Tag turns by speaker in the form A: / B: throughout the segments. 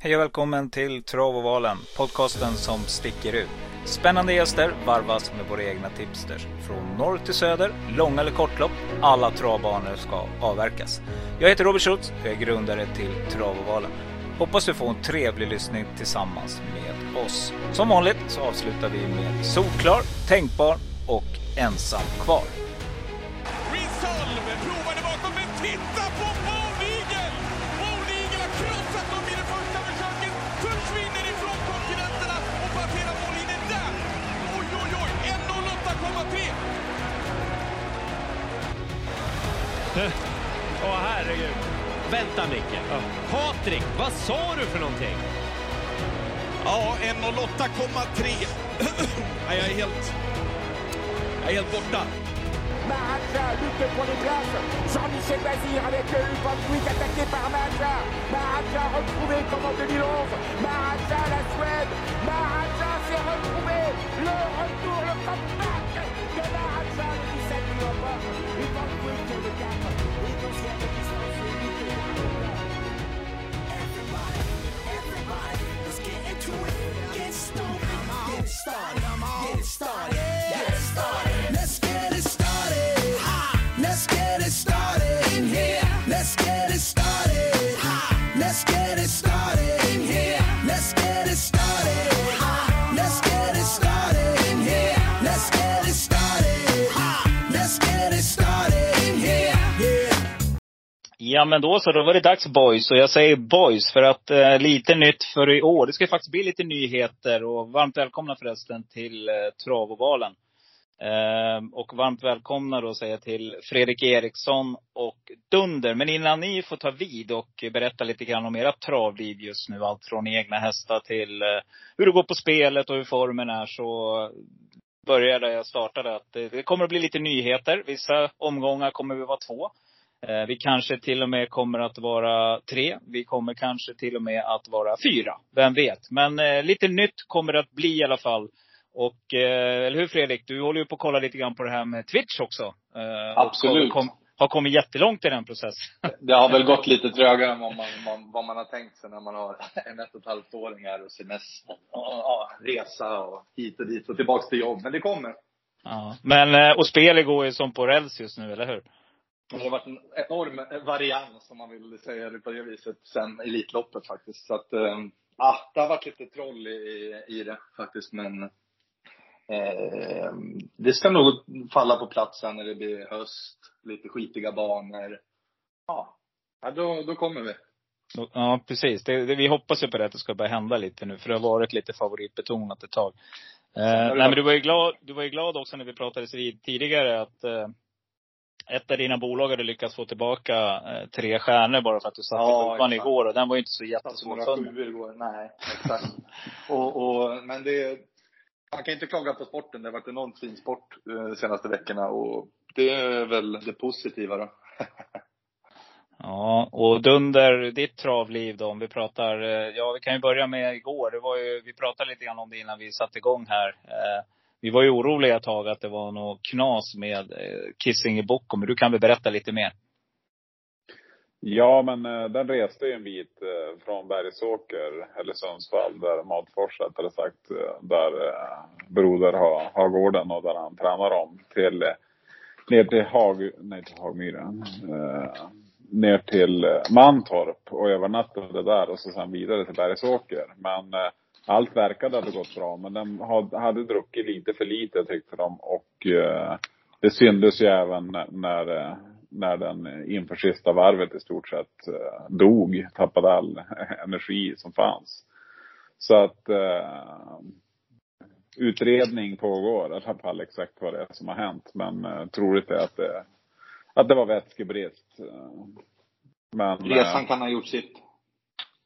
A: Hej och välkommen till Travovalen, podcasten som sticker ut. Spännande gäster varvas med våra egna tipsters. Från norr till söder, långa eller kortlopp, alla travbanor ska avverkas. Jag heter Robert Schultz och är grundare till Travovalen. Hoppas du får en trevlig lyssning tillsammans med oss. Som vanligt så avslutar vi med Solklar, Tänkbar och Ensam kvar.
B: 1.08,3!
C: Åh herregud. Vänta Micke. Patrik, vad sa du för någonting?
B: Ja, 1.08,3. Nej, jag är helt... Jag är helt borta.
D: Maraja lutte pour les places. Jean-Michel Bazir avec Van Dijk attaqué par Maraja. Maraja retrouvé comme en 2011. Maraja la Suède. Maraja s'est retrouvé. Le retour, le comeback de Maraja le 17 novembre. Et Van le 4. Started, get it started,
A: Ja men då så, då var det dags boys. Och jag säger boys för att eh, lite nytt för i år. Det ska ju faktiskt bli lite nyheter och varmt välkomna förresten till eh, Travovalen. Eh, och varmt välkomna då säger jag till Fredrik Eriksson och Dunder. Men innan ni får ta vid och berätta lite grann om era travliv just nu. Allt från egna hästar till eh, hur det går på spelet och hur formen är. Så börjar där jag startade. Att det, det kommer att bli lite nyheter. Vissa omgångar kommer vi vara två. Eh, Vi kanske till och med kommer att vara tre. Vi kommer kanske till och med att vara fyra. Vem vet? Men eh, lite nytt kommer det att bli i alla fall. Och, eh, eller hur Fredrik? Du håller ju på att kolla lite grann på det här med Twitch också.
E: Absolut.
A: Kom, har kommit jättelångt i den processen.
E: Det har väl gått lite trögare än vad man, man, vad man har tänkt sig när man har en ett och ett halvt åring här och semester och resa och hit och dit och tillbaks till jobb. Men det kommer.
A: ja. Men, och spelet går ju som på räls just nu, eller hur?
E: Det har varit en enorm varians, om man vill säga det på det viset, sen Elitloppet faktiskt. Så att, ah, det har varit lite troll i, i det faktiskt. Men eh, det ska nog falla på plats sen när det blir höst, lite skitiga banor. Ja, ja då, då kommer vi.
A: Ja, precis. Det, det, vi hoppas ju på det, att det ska börja hända lite nu. För det har varit lite favoritbetonat ett tag. Eh, nej, men du var ju glad, du var ju glad också när vi pratades vid tidigare att eh, ett av dina bolag hade lyckats få tillbaka eh, tre stjärnor bara för att du satte
E: Ja, exakt.
A: igår. Och den var ju inte så jättesvår
E: igår. Nej, exakt. och, och, men det, man kan inte klaga på sporten. Det har varit enormt fin sport eh, de senaste veckorna och det är väl det positiva då.
A: Ja, och Dunder, ditt travliv då, om vi pratar, eh, ja vi kan ju börja med igår. Det var ju, vi pratade lite grann om det innan vi satte igång här. Eh, vi var ju oroliga ett tag att det var något knas med eh, Kissinger Bocco, men du kan väl berätta lite mer?
F: Ja, men eh, den reste ju en bit eh, från Bergsåker, eller Sundsvall, där Matfors rättare sagt, där Broder har, har gården och där han tränar om, till, ner till Hag, nej till Hagmyren, eh, ner till Mantorp och övernattade där och så sen vidare till Bergsåker. Men eh, allt verkade ha gått bra, men den hade, druckit lite för lite tyckte de och eh, det syntes ju även när- när, eh, den inför sista varvet i stort sett eh, dog, tappade all energi som fanns. Så att eh, utredning pågår, i alla fall exakt vad det är som har hänt. Men eh, troligt är att det, att det var vätskebrist. Men,
E: Resan
F: eh,
E: kan ha gjort sitt.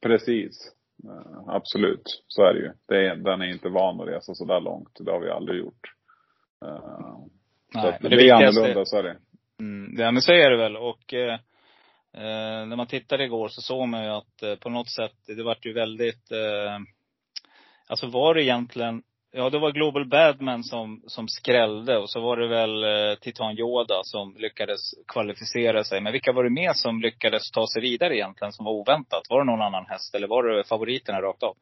F: Precis. Eh, Absolut. Så är det ju. Det är, den är inte van att resa så där långt. Det har vi aldrig gjort. Eh,
A: Nej,
F: det,
A: det
F: är annorlunda, så är det.
A: Mm, ja, men så är det väl. Och eh, eh, när man tittade igår så såg man ju att eh, på något sätt, det vart ju väldigt, eh, alltså var det egentligen Ja, det var Global Badman som, som skrällde och så var det väl eh, Titan Yoda som lyckades kvalificera sig. Men vilka var det mer som lyckades ta sig vidare egentligen, som var oväntat? Var det någon annan häst eller var det favoriterna rakt av?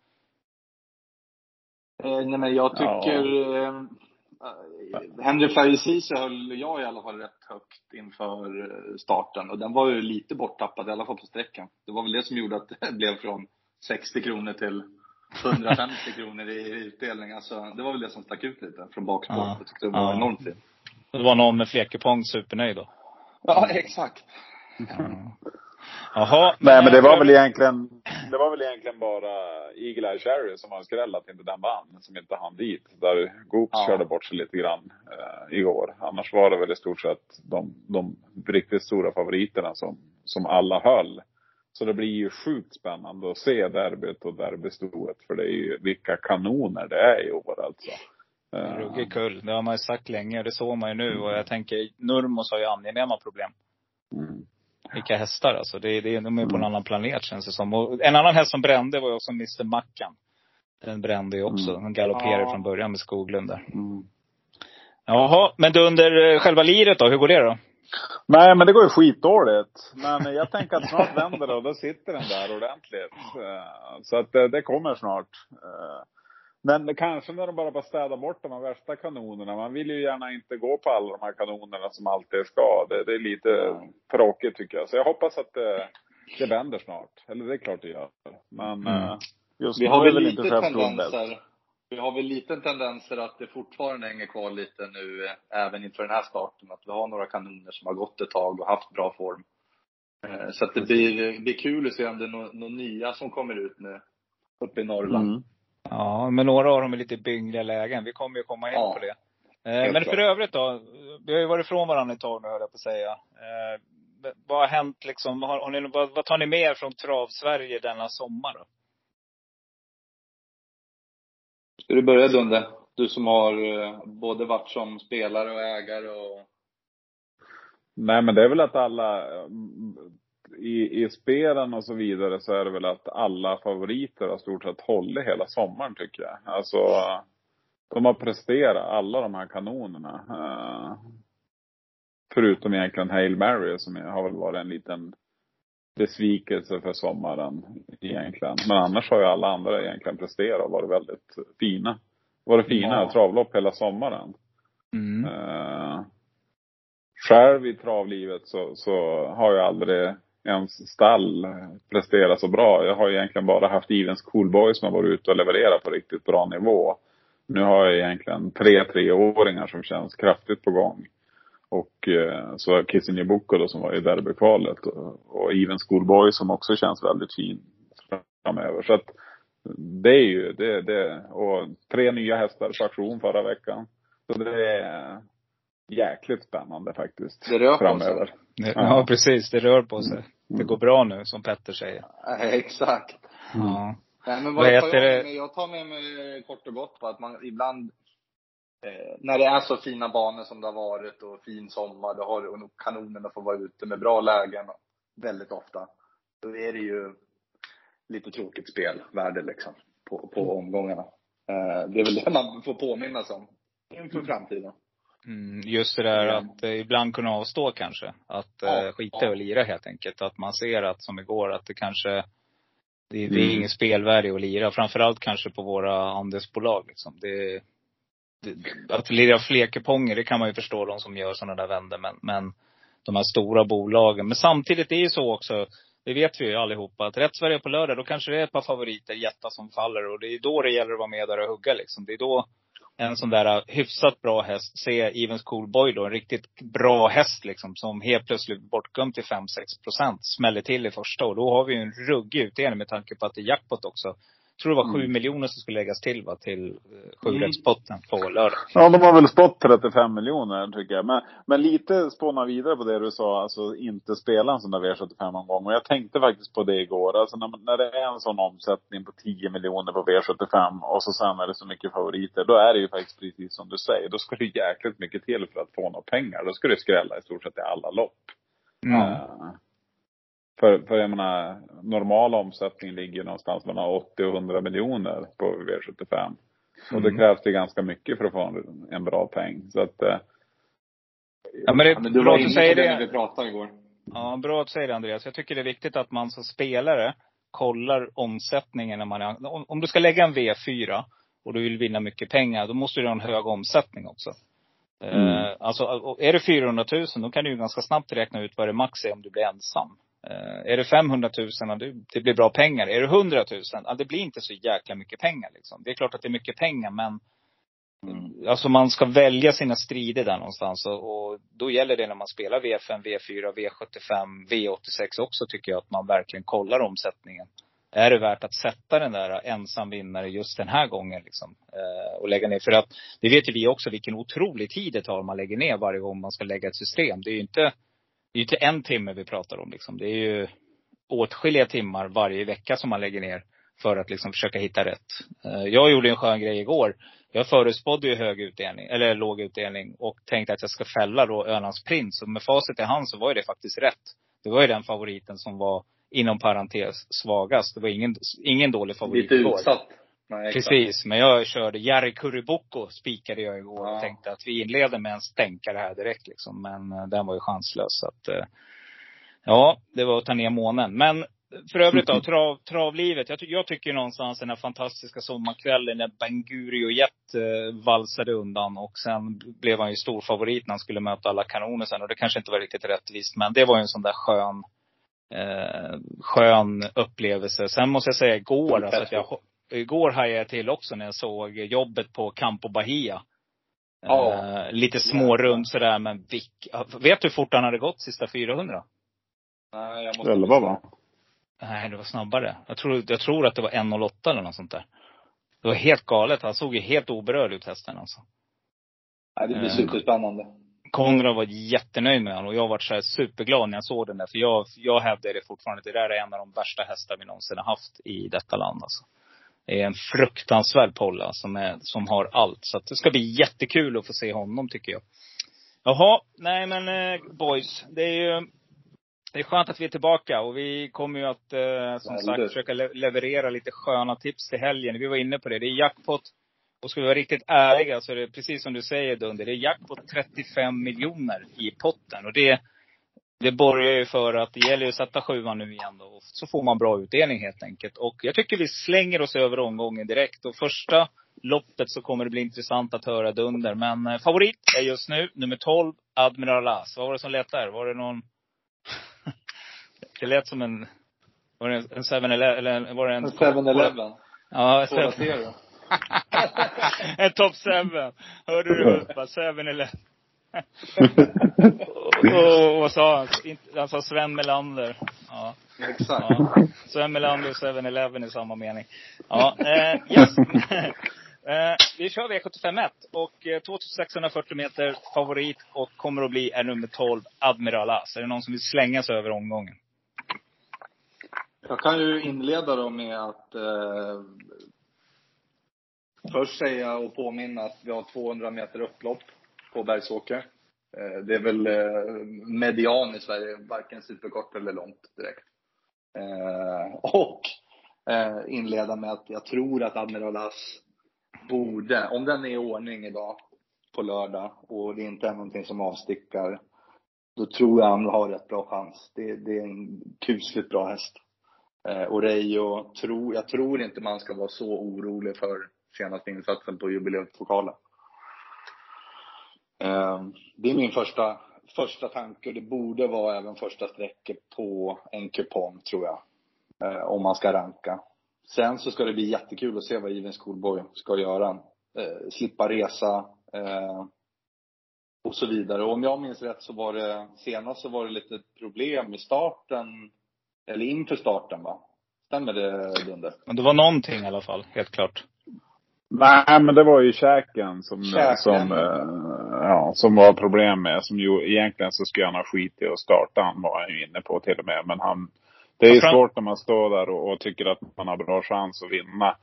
E: Eh, nej, men jag tycker... Eh, Henry Ceesay höll jag i alla fall rätt högt inför eh, starten. Och den var ju lite borttappad, i alla fall på sträckan. Det var väl det som gjorde att det blev från 60 kronor till 150 kronor i utdelning. Alltså, det var väl det som stack ut lite från bakspår.
A: Ja.
E: Jag tyckte det var
A: Ja.
E: enormt fint.
A: Det var någon med flekepong supernöjd då.
E: Ja, exakt.
A: Jaha.
F: Nej men det var väl egentligen, det var väl egentligen bara Eagle Eye Cherry som var en skräll att inte den vann, som inte hann dit. Där Goops
E: Ja.
F: körde bort sig lite grann eh, igår. Annars var det väl i stort sett de, de riktigt stora favoriterna som, som alla höll. Så det blir ju sjukt spännande att se derbyt och derbystoet. För det är ju vilka kanoner det är i år alltså. Eh,
A: Ruggig kull. Det har man ju sagt länge det såg man ju nu. Och jag tänker, Nurmos har ju angenäma problem.
F: mm.
A: Vilka hästar alltså. Det, det, de är på en annan planet känns det som. Och en annan häst som brände var ju också Mr Mackan. Den brände ju också. Den galopperade
E: Ja.
A: från början med Skoglund där.
F: Mm.
A: Jaha, men du under eh, själva liret då, hur går det då?
F: Nej, men det går ju skitdåligt. Men jag tänker att snart vänder det och då sitter den där ordentligt. Eh, Så att det, det kommer snart. Eh, Men kanske när de bara bara städar bort de här värsta kanonerna. Man vill ju gärna inte gå på alla de här kanonerna som alltid ska. Det, det är lite tråkigt tycker jag. Så jag hoppas att det, det vänder snart. Eller det är klart det gör. Men eh, just
E: Vi
F: nu
E: har väl lite tendenser. Vi har väl lite tendenser att det fortfarande hänger kvar lite nu, eh, även inför den här starten. Att vi har några kanoner som har gått ett tag och haft bra form. Eh, Så att det blir, det blir kul att se om det är några några nya som kommer ut nu, uppe i Norrland.
F: Mm.
A: Ja, men några av dem är lite byngliga lägen. Vi kommer ju komma in
E: Ja.
A: på det. Eh, men för
E: klart.
A: övrigt då. Vi har ju varit ifrån varandra ett tag nu höll jag på att säga. Eh, vad har hänt liksom? Har, har ni, vad, vad tar ni med er från Trav-Sverige denna sommar då?
E: Ska du börja Dunde? Du som har eh, både varit som spelare och ägare och...
F: Nej men det är väl att alla, eh, i, i spelen och så vidare så är det väl att alla favoriter har stort sett hållit hela sommaren tycker jag. Alltså, de har presterat alla de här kanonerna. Eh, förutom egentligen Hail Mary som har väl varit en liten besvikelse för sommaren egentligen. Men annars har ju alla andra egentligen presterat och varit väldigt fina. Varit fina
E: Ja.
F: travlopp hela sommaren.
A: Mm.
F: Eh, själv i travlivet så, så har jag aldrig ens stall presterat så bra. Jag har egentligen bara haft Evens Coolboy som har varit ute och levererat på riktigt bra nivå. Nu har jag egentligen tre treåringar som känns kraftigt på gång. Och eh, så Kissinger Boko då som var i derbykvalet och, och Even Schoolboy som också känns väldigt fin framöver. Så att det är ju, det, det, och tre nya hästar på auktion förra veckan. Så det är jäkligt spännande faktiskt.
E: Det rör på sig.
F: framöver.
A: Det-
F: Ja.
A: Ja, precis. Det rör på sig. Det
F: Mm.
A: går bra nu, som Petter säger.
E: Exakt.
A: Ja.
E: Nej, men
A: Vad
E: vad,
A: heter
E: tar jag,
A: det?
E: jag tar med mig kort och gott på att man ibland eh, när det är så fina banor som det har varit och fin sommar, då har och kanonerna får vara ute med bra lägen väldigt ofta. Då är det ju lite tråkigt spelvärde liksom på, på omgångarna. Eh, det är väl det man får påminnas om inför framtiden.
A: Mm, just det där
E: Ja.
A: att eh, ibland kunna avstå kanske. Att eh, skita att lira helt enkelt. Att man ser att, som igår, att det kanske det, det är
F: Mm.
A: inget spelvärde att lira. Framförallt kanske på våra andelsbolag liksom. Det, att lira flerkuponger, det kan man ju förstå de som gör sådana där vändor. Men, men de här stora bolagen. Men samtidigt, det är ju så också, det vet vi ju allihopa, att rätt Sverige på lördag, då kanske det är ett par favoriter, jättar som faller. Och det är då det gäller att vara med där och hugga liksom. Det är då en sån där äh, hyfsat bra häst, se Evens Coolboy då, en riktigt bra häst liksom, som helt plötsligt bortgömd bortglömd till 5-6 procent, smäller till i första. Och då har vi ju en ruggig utdelning med tanke på att det är jackpot också. Tror det var 7
F: Mm.
A: miljoner som skulle läggas till va, till uh,
E: Mm.
A: sjurättspotten på lördag.
F: Ja, de har väl spått 35 miljoner tycker jag. Men, men lite spåna vidare på det du sa, alltså inte spela en sån där V75-omgång. Och jag tänkte faktiskt på det igår. Alltså när, när det är en sån omsättning på 10 miljoner på V75 och så sen är det så mycket favoriter. Då är det ju faktiskt precis som du säger. Då ska det jäkligt mycket till för att få några pengar. Då ska det skrälla i stort sett i alla lopp. Eh, För, för jag menar, normal omsättning ligger någonstans mellan 80 och 100 miljoner på V75. Och då
A: Mm.
F: krävs det ganska mycket för att få en, en bra peng. Så att, eh,
A: Ja, men det är bra
E: var
A: att
E: inne
A: du
E: på
A: säger
E: det
A: det.
E: när vi pratade igår.
A: Ja, bra att du säger det Andreas. Jag tycker det är viktigt att man som spelare kollar omsättningen när man är, om, om du ska lägga en V4 och du vill vinna mycket pengar, då måste du ha en hög omsättning också.
F: Mm.
A: Eh, alltså, och är det 400 000, då kan du ju ganska snabbt räkna ut vad det max är om du blir ensam. Eh, är det 500 000, ja, det, blir bra pengar. Är det 100 000, ja, det blir inte så jäkla mycket pengar liksom. Det är klart att det är mycket pengar, men Alltså man ska välja sina strider där någonstans och, och då gäller det när man spelar V5, V4, V75, V86 också tycker jag att man verkligen kollar omsättningen. Är det värt att sätta den där ensam vinnare just den här gången liksom? Eh, och lägga ner. För att det vet ju vi också vilken otrolig tid det tar om man lägger ner varje gång man ska lägga ett system. Det är ju inte, det är ju inte en timme vi pratar om liksom. Det är ju åtskilliga timmar varje vecka som man lägger ner för att liksom försöka hitta rätt. Eh, jag gjorde en skön grej igår. Jag förutspådde ju hög utdelning, eller låg utdelning och tänkte att jag ska fälla då Ölands Prins. Och med facit i hand så var ju det faktiskt rätt. Det var ju den favoriten som var inom parentes svagast. Det var ingen, ingen dålig favorit
E: Lite utsatt. Nej.
A: Precis, men jag körde Jari Kuriboko spikade jag igår och
E: Ja.
A: tänkte att vi inleder med en stänkare här direkt liksom. Men eh, den var ju chanslös så att, eh, ja, det var att ta ner månen. Men för övrigt då, trav, travlivet. Jag, jag tycker någonstans den här fantastiska sommarkvällen när Banguri Jet eh, valsade undan och sen blev han ju stor favorit när han skulle möta alla kanoner sen. Och det kanske inte var riktigt rättvist, men det var ju en sån där skön, eh, skön upplevelse. Sen måste jag säga igår, alltså att jag, igår hajade jag till också när jag såg jobbet på Campo Bahia.
E: Ja.
A: Eh, lite smårund sådär, men vilk, vet du hur fort han hade gått sista 400?
E: Nej, jag måste...
F: elva va?
A: Nej, det var snabbare. Jag tror, jag tror att det var 1.08 eller något sånt där. Det var helt galet. Han såg ju helt oberörd ut hästen alltså.
E: Nej, det blir
A: Eh.
E: superspännande.
A: Konrad var jättenöjd med honom och jag var så här superglad när jag såg den där. För jag, jag hävdar det fortfarande. Det där är en av de värsta hästar vi någonsin har haft i detta land alltså. Är en fruktansvärd polla som, är, som har allt. Så att det ska bli jättekul att få se honom tycker jag. Jaha, nej men eh, boys. Det är ju det är skönt att vi är tillbaka och vi kommer ju att eh, som
E: Väldigt.
A: sagt försöka le- leverera lite sköna tips till helgen. Vi var inne på det. Det är jackpot. Och ska vi vara riktigt ärliga så är det precis som du säger Dunder. Det är jackpot 35 miljoner i potten. Och det, det borgar ju för att det gäller att sätta sjuan nu igen då. Och Så får man bra utdelning helt enkelt. Och jag tycker vi slänger oss över omgången direkt. Och första loppet så kommer det bli intressant att höra Dunder. Men eh, favorit är just nu nummer 12, Admiral As. Vad var det som lät där? Var det någon det lät som en, var det en 7-Eleven, eller var det en?
E: 7-Eleven.
A: Ja,
E: Cola
A: 7
E: Zero.
A: en top 7. Hörde du Ulfa? 7-Eleven. och, och sa han? Han sa Sven Melander. Ja.
E: Exakt.
A: ja. Sven Melander och 7-Eleven i samma mening. Ja, eh, yes. eh, vi kör V751 och eh, 2640 meter favorit och kommer att bli är nummer 12, Admiral As. Är det någon som vill slänga sig över omgången?
E: Jag kan ju inleda då med att eh, först säga och påminna att vi har 200 meter upplopp på Bergsåker. Eh, det är väl eh, median i Sverige, varken superkort eller långt direkt. Eh, och inleda med att jag tror att Admiral As borde, om den är i ordning idag på lördag och det inte är någonting som avstickar, då tror jag han har rätt bra chans. Det, det är en kusligt bra häst. Och Reijo, tro, jag tror inte man ska vara så orolig för senaste insatsen på jubileumspokalen. Eh, det är min första, första tanke och det borde vara även första strecket på en kupong tror jag. Eh, om man ska ranka. Sen så ska det bli jättekul att se vad Even Schoolboy ska göra. Eh, slippa resa eh, och så vidare. Och om jag minns rätt så var det senast så var det lite problem i starten eller inför starten va? Stämmer det Dunder?
A: Men det var någonting i alla fall, helt klart.
F: Nej, men det var ju käken som,
E: Käken.
F: som, ja, som var problem med. Som ju, egentligen så skulle han ha skit i att starta. Han var han ju inne på till och med. Men han, det är ju svårt när man står där och, och tycker att man har bra chans att vinna.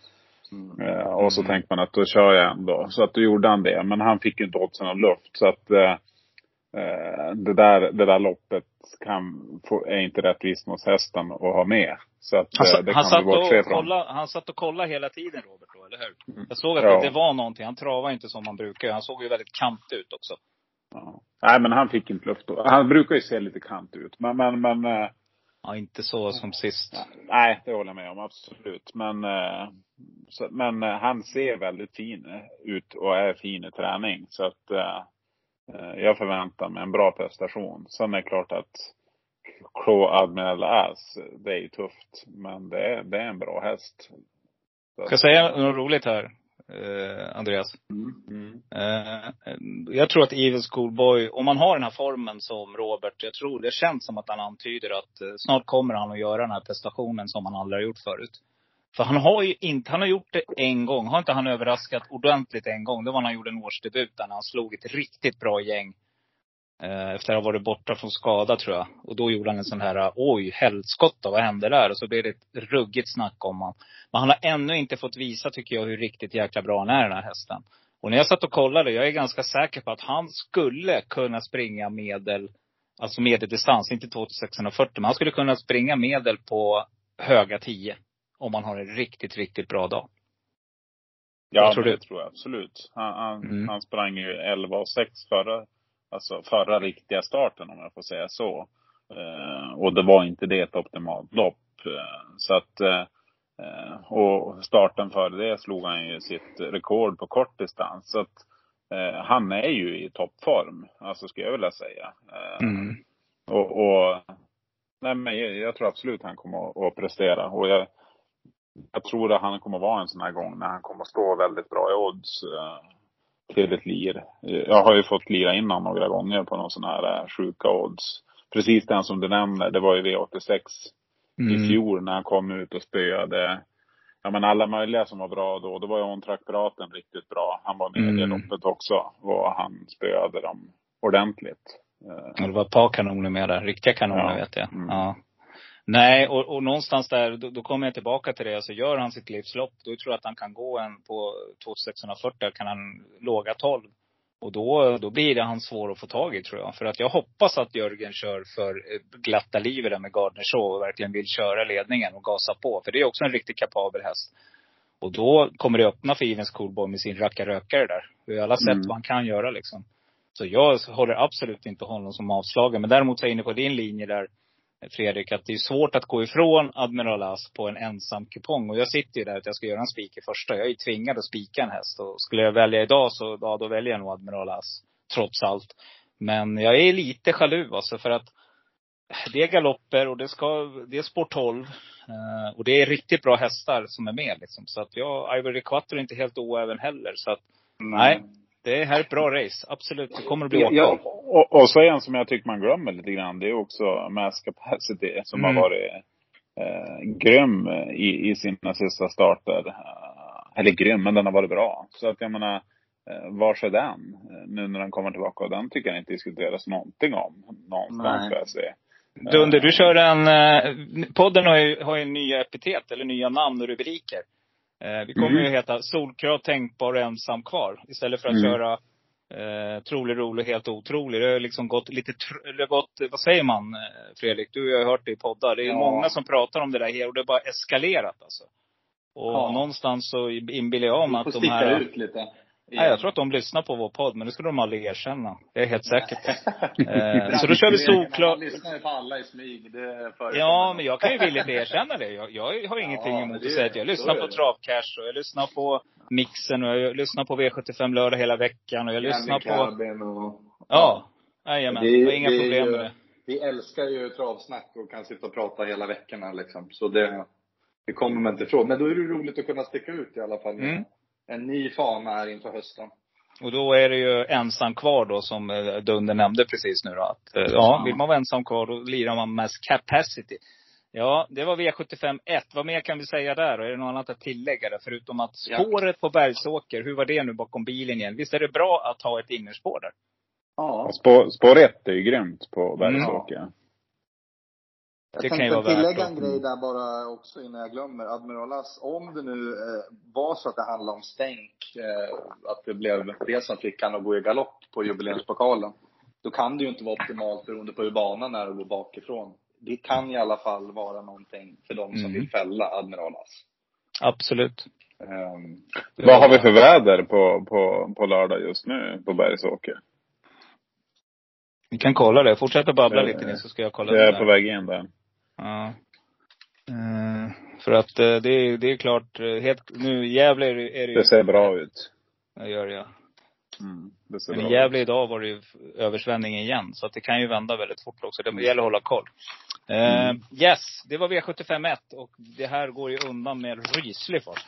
F: Eh, och så tänker man att då kör jag ändå. Så att då gjorde han det. Men han fick ju inte åt sig någon luft. Så att eh, det, där, det där loppet kan, är inte rättvist mot hästen att ha med. Så att
A: Han,
F: eh, det
A: han,
F: kan
A: satt
F: vi bortse
A: och kolla, han satt och kollade hela tiden Robert då eller hur?
F: Mm.
A: Jag såg att
F: Ja.
A: det var någonting. Han travade inte som han brukar. Han såg ju väldigt kant ut också.
F: Ja. Nej, men han fick inte luft. Han brukar ju se lite kant ut. Men, men, men eh,
A: Ja, inte så som sist.
F: nej, det håller jag med om. Absolut. Men, eh, men eh, han ser väldigt fin ut och är fin i träning. Så att eh, eh, jag förväntar mig en bra prestation. Sen är det klart att Crow Admiral Ass, det är ju tufft. Men det är, det är en bra häst.
A: Ska jag säga något roligt här, eh, Andreas?
F: Mm.
A: Eh, jag tror att Evil Schoolboy, om man har den här formen som Robert, jag tror det känns som att han antyder att eh, snart kommer han att göra den här prestationen som han aldrig har gjort förut. För han har ju inte, han har gjort det en gång. Har inte han överraskat ordentligt en gång? Det var när han gjorde en årsdebut där han slog ett riktigt bra gäng. Eh, efter att ha varit borta från skada tror jag. Och då gjorde han en sån här, oj helskotta, vad hände där? Och så blev det ett ruggigt snack om honom. Men han har ännu inte fått visa, tycker jag, hur riktigt jäkla bra han är den här hästen. Och när jag satt och kollade, jag är ganska säker på att han skulle kunna springa medel, alltså medeldistans, inte 2640, men han skulle kunna springa medel på höga 10. Om man har en riktigt, riktigt bra dag.
F: Ja,
A: tror
F: men
A: du?
F: det tror jag absolut. Han, han,
A: Mm.
F: han sprang ju 11 och 6 förra, alltså förra riktiga starten om jag får säga så. Eh, och det var inte det ett optimalt lopp. Eh, så att, eh, eh, och starten före det slog han ju sitt rekord på kortdistans. Så att eh, han är ju i toppform, alltså skulle jag vilja säga. Eh,
A: Mm.
F: och, och nej men jag, jag tror absolut han kommer att, att prestera. Och jag, jag tror att han kommer vara en sån här gång när han kommer stå väldigt bra i odds eh, till ett lir. Jag har ju fått lira innan några gånger på någon sån här eh, sjuka odds. Precis den som du nämner, det var ju V86 i
A: Mm.
F: fjol när han kom ut och spöade Ja men alla möjliga som var bra då. Då var ju On Track Piraten riktigt bra. Han var med i det
A: Mm.
F: loppet också. Och han spöade dem ordentligt. Eh,
A: Och det var ett par kanoner med där. Riktiga kanoner
F: Ja.
A: vet jag.
F: Mm.
A: Ja. Nej, och, och någonstans där, då, då kommer jag tillbaka till det. Alltså gör han sitt livslopp, då tror jag att han kan gå en på 2640, kan han låga 12. Och då, då blir det han svår att få tag i tror jag. För att jag hoppas att Jörgen kör för eh, glatta livet där med Gardner Shaw och verkligen vill köra ledningen och gasa på. För det är också en riktigt kapabel häst. Och då kommer det öppna för Evens Coolboy med sin rackarrökare där. Vi har alla sett
F: Mm.
A: vad han kan göra liksom. Så jag håller absolut inte honom som avslagen. Men däremot så är jag inne på din linje där, Fredrik, att det är svårt att gå ifrån Admiral As på en ensam kupong. Och jag sitter ju där att jag ska göra en spik i första. Jag är ju tvingad att spika en häst. Och skulle jag välja idag så, ja, då väljer jag nog Admiral As. Trots allt. Men jag är lite jaloux alltså för att det är galopper och det ska, det är sport 12. Eh, och det är riktigt bra hästar som är med liksom. Så att jag, Ivory Quattro är inte helt oäven heller. Så att, nej. Det här är ett bra race. Absolut. Det kommer att bli åka.
E: Ja,
F: Och, och så en som jag tycker man glömmer lite grann, det är också Mass Capacity som
A: Mm.
F: har varit eh, grym i, i sina sista starter. Eh, eller grym, men den har varit bra. Så att jag menar, eh, vars är den? Eh, Nu när den kommer tillbaka. Och den tycker jag inte diskuteras någonting om. Någonstans får jag se.
A: Dunder, du kör en, eh, podden har ju, har ju nya epitet, eller nya namn och rubriker. Eh, vi kommer
F: Mm.
A: ju heta Solkrav tänkbar och ensam kvar. Istället för att
F: Mm.
A: köra eh, trolig, rolig, helt otrolig. Det har liksom gått lite, tr- gått, vad säger man eh, Fredrik? Du har ju hört det i poddar. Det är
E: Ja.
A: många som pratar om det där här och det har bara eskalerat alltså. Och
E: Ja.
A: någonstans så inbillar jag mig att de här...
E: ut lite.
A: Nej, jag tror att de lyssnar på vår podd, men det skulle de aldrig erkänna. Det är jag helt säker på. Eh, så då kör vi solklart.
E: Man lyssnar ju på alla i smyg. Det.
A: Ja, men jag kan ju villigt erkänna det. Jag, jag har ingenting
E: Ja,
A: emot att säga att jag lyssnar
E: är
A: på. Travcash och jag lyssnar på Mixen och jag lyssnar på V75 lördag hela veckan och jag lyssnar på...
E: Och...
A: Ja. Jajamän.
E: Det är-
A: Det var inga
E: det är
A: problem med det.
E: Vi älskar ju travsnack och kan sitta och prata hela veckorna liksom. Så det, det kommer man inte ifrån. Men då är det roligt att kunna sticka ut i alla fall.
A: Mm.
E: En ny fana här inför hösten.
A: Och då är det ju ensam kvar då som eh, Dunder nämnde precis nu då. Att, eh, ja, vill man vara ensam kvar då lirar man med capacity. Ja, det var V75 1. Vad mer kan vi säga där? Och är det något annat att tillägga där? Förutom att
E: Ja.
A: spåret på Bergsåker, hur var det nu bakom bilen igen? Visst är det bra att ha ett innerspår där?
E: Ja.
F: Spår, spår ett är ju grymt på Bergsåker.
E: Jag
A: Det
E: tänkte tillägga en grej där bara också innan jag glömmer. Admiral As, om det nu eh, var så att det handlar om stänk, eh, att det blev det som fick han att gå i galopp på jubileumspokalen. Då kan det ju inte vara optimalt beroende på hur banan är och gå bakifrån. Det kan i alla fall vara någonting för de som
A: Mm.
E: vill fälla Admiral As.
A: Absolut.
F: Ehm, vad har vi för väder på, på, på lördag just nu på Bergsåker?
A: Vi kan kolla det. Fortsätt att babbla
F: Eh,
A: lite ni så ska jag kolla
F: Jag
A: det
F: är på väg in där.
A: Ja. Eh, för att eh, det, är- det är klart, eh, helt, nu Gävle är det, är det ju.
F: Det ser bra ut.
A: Jag gör det, ja.
F: Mm, det ser
A: Men
F: bra
A: i Gävle
F: ut.
A: idag var det ju översvämning igen. Så att det kan ju vända väldigt fort också. Det gäller att hålla koll. Eh, yes, det var V751 och det här går ju undan med ryslig fart.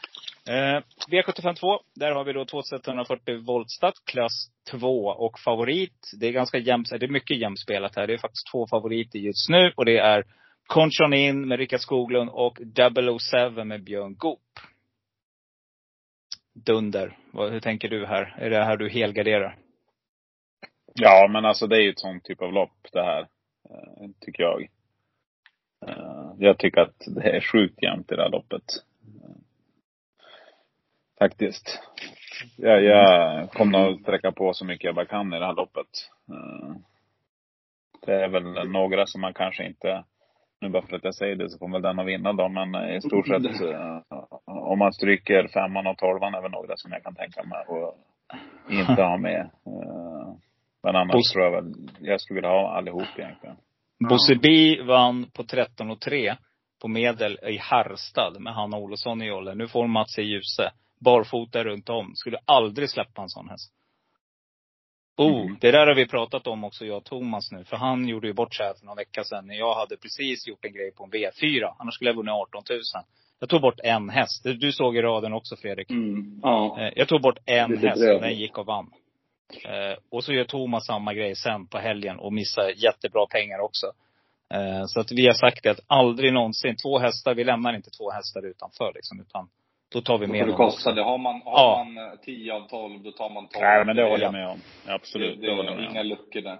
A: Eh, V75 2, där har vi då 2140 voltstart, klass 2 och favorit. Det är ganska jämnt, det är mycket jämspelat här. Det är faktiskt två favoriter just nu och det är Conchon In med Rickard Skoglund och 007 med Björn Goop. Dunder. Vad, hur tänker du här? Är det här du helgarderar?
F: Ja, men alltså det är ju ett sånt typ av lopp det här. Eh, tycker jag. Eh, jag tycker att det är sjukt jämnt i det här loppet. Faktiskt. Jag, jag kommer att sträcka på så mycket jag bara kan i det här loppet. Eh, det är väl några som man kanske inte, nu bara för att jag säger det så kommer väl den att vinna då, men i stort sett eh, om man stryker femman och tolvan är väl några som jag kan tänka mig att inte ha med. Eh, Men annars
A: Bos-
F: tror jag väl, jag skulle vilja ha allihop egentligen.
A: Bosse B vann på 13 och 3 på medel i Harstad med Hanna Olofsson i jolle. Nu får Mats i Ljuse. Barfota runt om. Skulle aldrig släppa en sån häst. Oh,
F: Mhm.
A: det där har vi pratat om också, jag och Thomas nu. För han gjorde ju bort sig här för några veckor sedan. När jag hade precis gjort en grej på en V4. Annars skulle jag vunnit 18 000. Jag tog bort en häst. Du såg i raden också Fredrik.
E: Mm. Ja.
A: Eh, Jag tog bort en
E: Lite
A: häst och den gick och vann. Eh, och så gör Thomas samma grej sen på helgen och missar jättebra pengar också. Eh, så att vi har sagt det att aldrig någonsin, två hästar, vi lämnar inte två hästar utanför liksom. Utan då tar vi med dem
E: kosta det. Har man, har
A: Ja.
E: man eh, 10 av 12, då tar man 12.
F: Nej, men det håller jag med om. Absolut,
E: Det,
F: det,
E: det
F: håller jag
E: är
F: med
E: inga
F: om.
E: luckor där.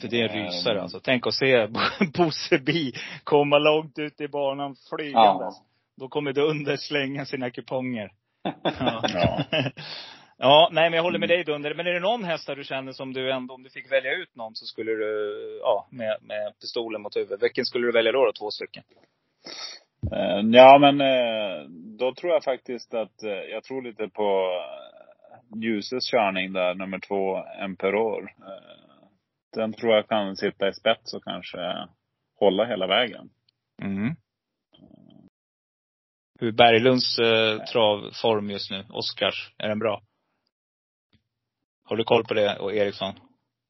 A: För det är en
E: Eh,
A: rysare alltså. Tänk att se Bosse Bi komma långt ut i banan flygandes.
E: Ja.
A: Då kommer Dunder slänga sina kuponger. Ja.
F: Ja.
A: ja, nej men jag håller med dig Dunder. Men är det någon häst du känner som du ändå, om du fick välja ut någon så skulle du, ja, med, med pistolen mot huvudet. Vilken skulle du välja då? då? Två stycken?
F: Eh, Ja, men eh, då tror jag faktiskt att, eh, jag tror lite på Ljuses körning där, nummer två, Emperor. Den tror jag kan sitta i spets och kanske hålla hela vägen.
A: Mm. Hur är Berglunds eh, travform just nu? Oscars, är den bra? Har du koll på det, och Eriksson?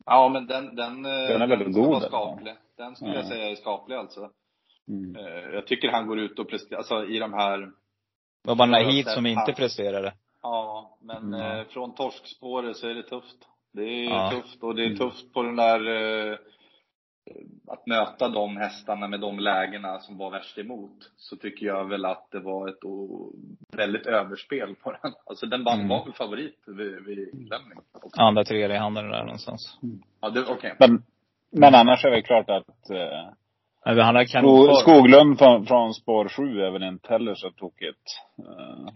E: Ja, men den, den,
F: Den är väldigt
E: ska
F: god, eller?
E: skaplig. Den skulle jag
F: Ja.
E: säga är skaplig alltså.
F: Mm.
E: Eh, Jag tycker han går ut och presterar, alltså i de här,
A: var bara Nahid som inte presterade.
E: ja, men
F: Mm.
E: eh, från torskspåret så är det tufft. Det är
A: Ja.
E: tufft och det är
F: Mm.
E: tufft på den där, eh, att möta de hästarna med de lägena som var värst emot. Så tycker jag väl att det var ett o- väldigt överspel på den. Alltså den vann,
A: Mm.
E: var väl favorit vid, vid inlämning. också.
A: Andra, tredje handen där någonstans.
E: Ja, det, okej.
F: Men, men annars är det klart att eh,
A: han har.
F: Skoglund från, från spår sju är väl inte heller så tokigt. Eh,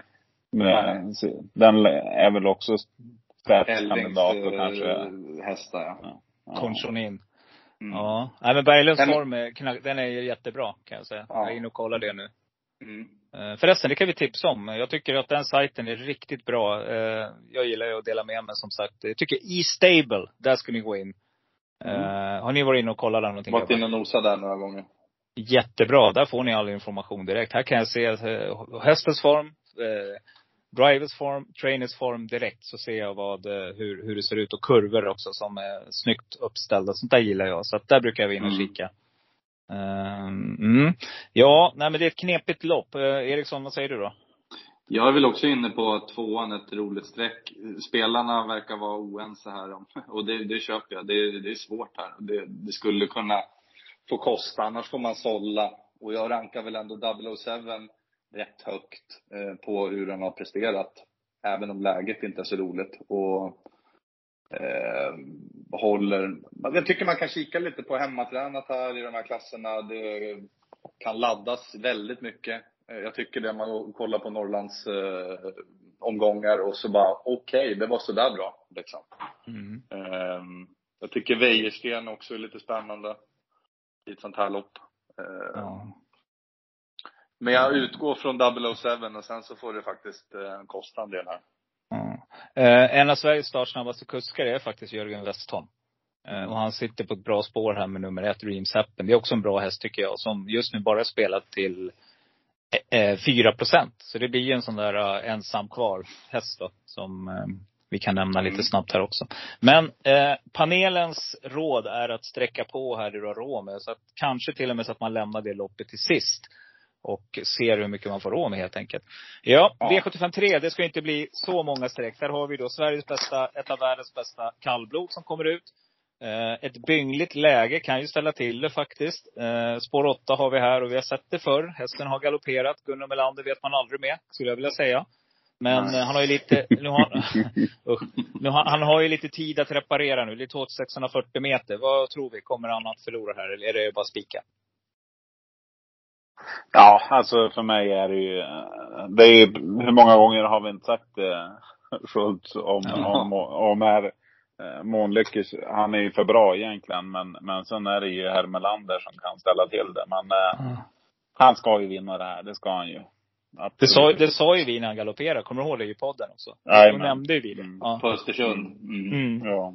F: men, den är väl också spetskandidat och kanske,
E: eh, hästar ja.
F: ja.
A: Konchonin.
E: Mm.
A: Ja. Nej men Berglunds form, är knack, den är jättebra kan jag säga.
E: Ja.
A: Jag är inne och kollar det nu.
E: Mm.
A: Eh, Förresten, det kan vi tipsa om. Jag tycker att den sajten är riktigt bra. Jag gillar ju att dela med mig som sagt. Jag tycker E-stable, där ska ni gå in. Eh, Har ni varit inne och kollat där någonting?
E: Varit inne och nosat där några gånger.
A: Jättebra. Där får ni all information direkt. Här kan jag se eh, hästens form, eh, drivers form, trainers form direkt. Så ser jag vad, eh, hur, hur det ser ut och kurvor också som är snyggt uppställda. Sånt där gillar jag. Så att där brukar jag vara inne och
E: Mm.
A: kika. Ehm, mm. Ja, nej men det är ett knepigt lopp. Eh, Eriksson, vad säger du då?
E: Jag är väl också inne på tvåan, ett roligt streck. Spelarna verkar vara oense här om, och det, det köper jag. Det, det är svårt här. Det, det skulle kunna få kosta, annars får man sålla. Och jag rankar väl ändå 007 rätt högt eh, på hur den har presterat. Även om läget inte är så roligt. Och eh, håller, jag tycker man kan kika lite på hemmatränat här i de här klasserna. Det kan laddas väldigt mycket. Eh, Jag tycker det, man kollar på Norrlands eh, omgångar och så bara, okej, det var sådär bra. Liksom.
A: Mm.
E: Ehm, jag tycker Wäjersten också är lite spännande i ett sånt här lopp. Ehm,
A: Ja.
E: Men jag utgår från 007 och sen så får det faktiskt eh, kosta en del här.
A: Ja. Eh, en av Sveriges startsnabbaste kuskar är faktiskt Jörgen Westholm. Eh, och han sitter på ett bra spår här med nummer ett, Dreams Happen. Det är också en bra häst tycker jag, som just nu bara spelat till eh, 4 procent. Så det blir ju en sån där uh, ensam kvar häst då, som eh, vi kan nämna lite
E: Mm.
A: snabbt här också. Men eh, panelens råd är att sträcka på här har råd med. Så att kanske till och med så att man lämnar det loppet till sist. Och ser hur mycket man får råd med helt enkelt. Ja,
E: Ja.
A: V75 3, det ska inte bli så många streck. Där har vi då Sveriges bästa, ett av världens bästa kallblod som kommer ut. Eh, ett byngligt läge kan ju ställa till det faktiskt. Eh, spår 8 har vi här och vi har sett det förr. Hästen har galopperat. Gunnar Melander vet man aldrig med, skulle jag vilja säga. Men
E: Nej.
A: eh, han har ju lite, nu har, nu har, han har ju lite tid att reparera nu. Det är 2640 meter. Vad tror vi? Kommer han att förlora här eller är det bara spika?
F: Ja, alltså för mig är det ju, det är ju, hur många gånger har vi inte sagt det, Schultz, om,
A: Ja.
F: om, om är eh, Månlyckes, han är ju för bra egentligen, men, men sen är det ju Hermelander som kan ställa till det. Men eh, han ska ju vinna det här, det ska han ju.
A: Det sa, det sa ju vi när han galopperade. Kommer du ihåg det i podden också? Då nämnde vi det.
F: Mm.
A: Ja.
E: På Östersund. Mm.
A: Mm.
F: Ja.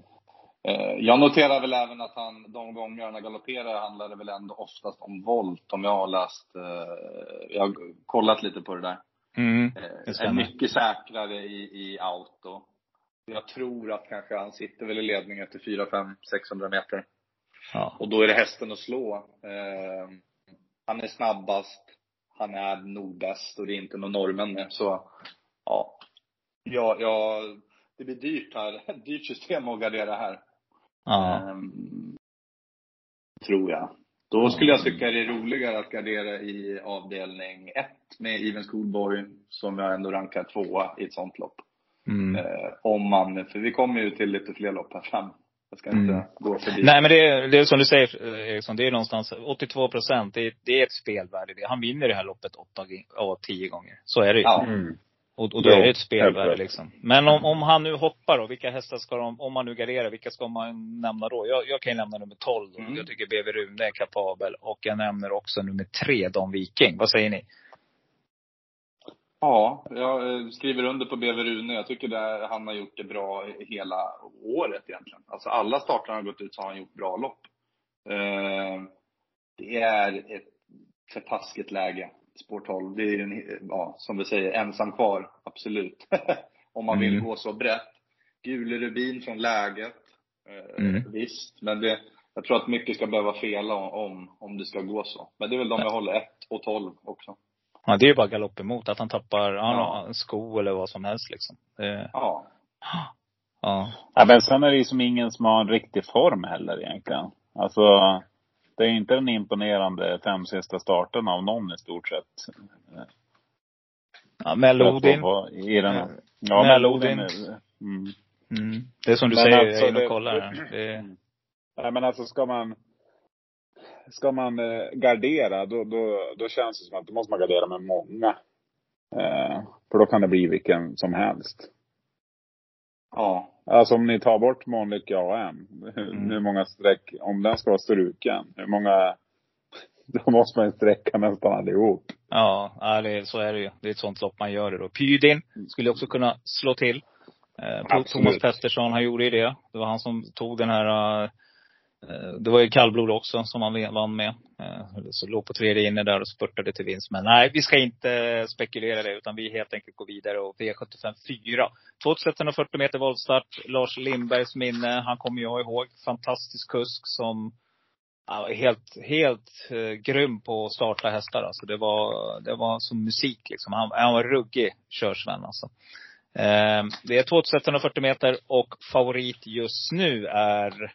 E: Eh, Jag noterar väl även att han, de gånger han galopperar handlar det väl ändå oftast om volt, om jag har läst. eh, Jag har kollat lite på det där.
A: Mm. Det
E: Är mycket säkrare i, i auto. Jag tror att kanske han sitter väl i ledning efter 4, 5, 600 meter.
A: Ja.
E: Och då är det hästen att slå. Eh, han är snabbast. Han är nog bäst och det är inte någon norrmän med. Så ja. Ja, ja, det blir dyrt här. Dyrt system att gardera här.
A: Ja.
E: Ehm, tror jag. Då skulle jag tycka det är roligare att gardera i avdelning 1 med Even Schoolboy, som jag ändå rankar tvåa i ett sånt lopp.
A: Mm.
E: Eh, om man, för vi kommer ju till lite fler lopp här fram. Jag ska inte
A: Mm.
E: gå förbi.
A: Nej men det är, det är som du säger eh, Eriksson, det är någonstans 82 procent. Det, är- det är ett spelvärde det. Han vinner det här loppet 8 av 10 gånger. Så är det ju.
E: Ja.
F: Mm.
A: Och, och då
F: Jo,
A: är det ett spelvärde liksom. Men om, om han nu hoppar då, vilka hästar ska de, om man nu garderar, vilka ska man nämna då? Jag, jag kan ju nämna nummer 12 då.
E: Mm.
A: Jag tycker BV Rune är kapabel. Och jag nämner också nummer 3, Don Viking. Vad säger ni?
E: Ja, jag eh, skriver under på BV Rune. Jag tycker där han har gjort det bra hela året egentligen. Alltså alla starter han har gått ut så har han gjort bra lopp. Eh, Det är ett för taskigt läge, spår 12. Det är en, ja, som vi säger, ensam kvar. Absolut. Om man vill
A: Mm.
E: gå så brett. Gule rubin från läget. Eh,
A: Mm.
E: Visst, men det, jag tror att mycket ska behöva fela om, om det ska gå så. Men det är väl de jag håller, 1 och 12 också.
A: Ja, det är ju bara galopp emot. Att han tappar ja.
E: Ja.
A: sko eller vad som helst liksom. Det,
E: Ja.
A: ja.
F: Ja, men sen är det ju som ingen som har en riktig form heller egentligen. Alltså, det är inte den imponerande fem sista starten av någon i stort sett.
A: ja Melodin.
F: I den, ja,
A: Melodin.
F: Mm.
A: Mm. Det är som du
F: Men
A: säger,
F: alltså,
A: jag är inne och kollar. Det,
F: Nej men alltså ska man Ska man eh, gardera då, då, då känns det som att då måste man gardera med många. Eh, för då kan det bli vilken som helst.
E: Ja.
F: Alltså om ni tar bort Månlykke AM. Hur,
A: Mm.
F: hur många streck, om den ska vara struken. Hur många Då måste man ju sträcka nästan allihop.
A: ja, det, så är det ju. Det är ett sånt lopp man gör det då. Pydin skulle också kunna slå till. Eh. Thomas Pettersson, han gjorde ju det. Det var han som tog den här, eh, Eh, det var ju kallblod också som han vann med. Eh, så låg på tredje inne där och spurtade till vinst. Men nej, vi ska inte spekulera det utan vi helt enkelt går vidare och V75 4. 2140 meter voltstart. Lars Lindbergs minne, han kommer jag ihåg. Fantastisk kusk som Ja, helt, helt eh, grym på att starta hästar alltså. Det var, det var som musik liksom. Han, han var ruggig körsvän alltså. Eh, det är 2140 meter och favorit just nu är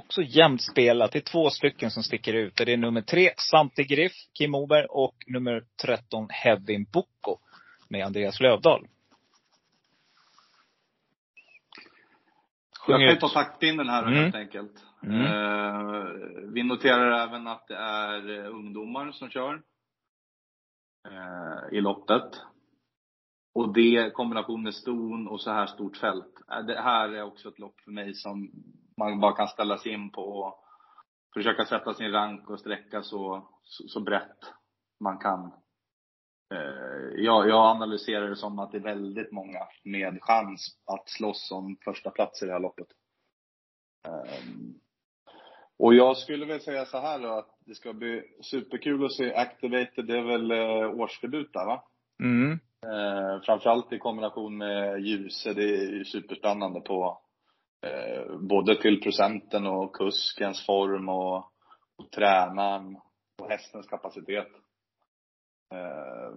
A: också jämnt spelat. Det är två stycken som sticker ut. Det är nummer tre, Santi Griff, Kim Moberg och nummer 13, Hevin Boko med Andreas Lövdahl.
E: Jag kan ta taktpinnen här
A: Mm.
E: helt enkelt.
A: Mm.
E: Eh, vi noterar även att det är eh, ungdomar som kör eh, i loppet. Och det i kombination med ston och så här stort fält. Eh, Det här är också ett lopp för mig som man bara kan ställa sig in på och försöka sätta sin rank och sträcka så, så, så brett man kan eh, jag, jag analyserar det som att det är väldigt många med chans att slåss om första plats i det här loppet. Ehm, och jag skulle väl säga så här då, att det ska bli superkul att se Activated. Det är väl eh, årsdebut där va?
A: Mm.
E: Eh, framförallt i kombination med Ljuse. Det är ju superspännande på eh, både till procenten och kuskens form och, och tränaren och hästens kapacitet. Eh,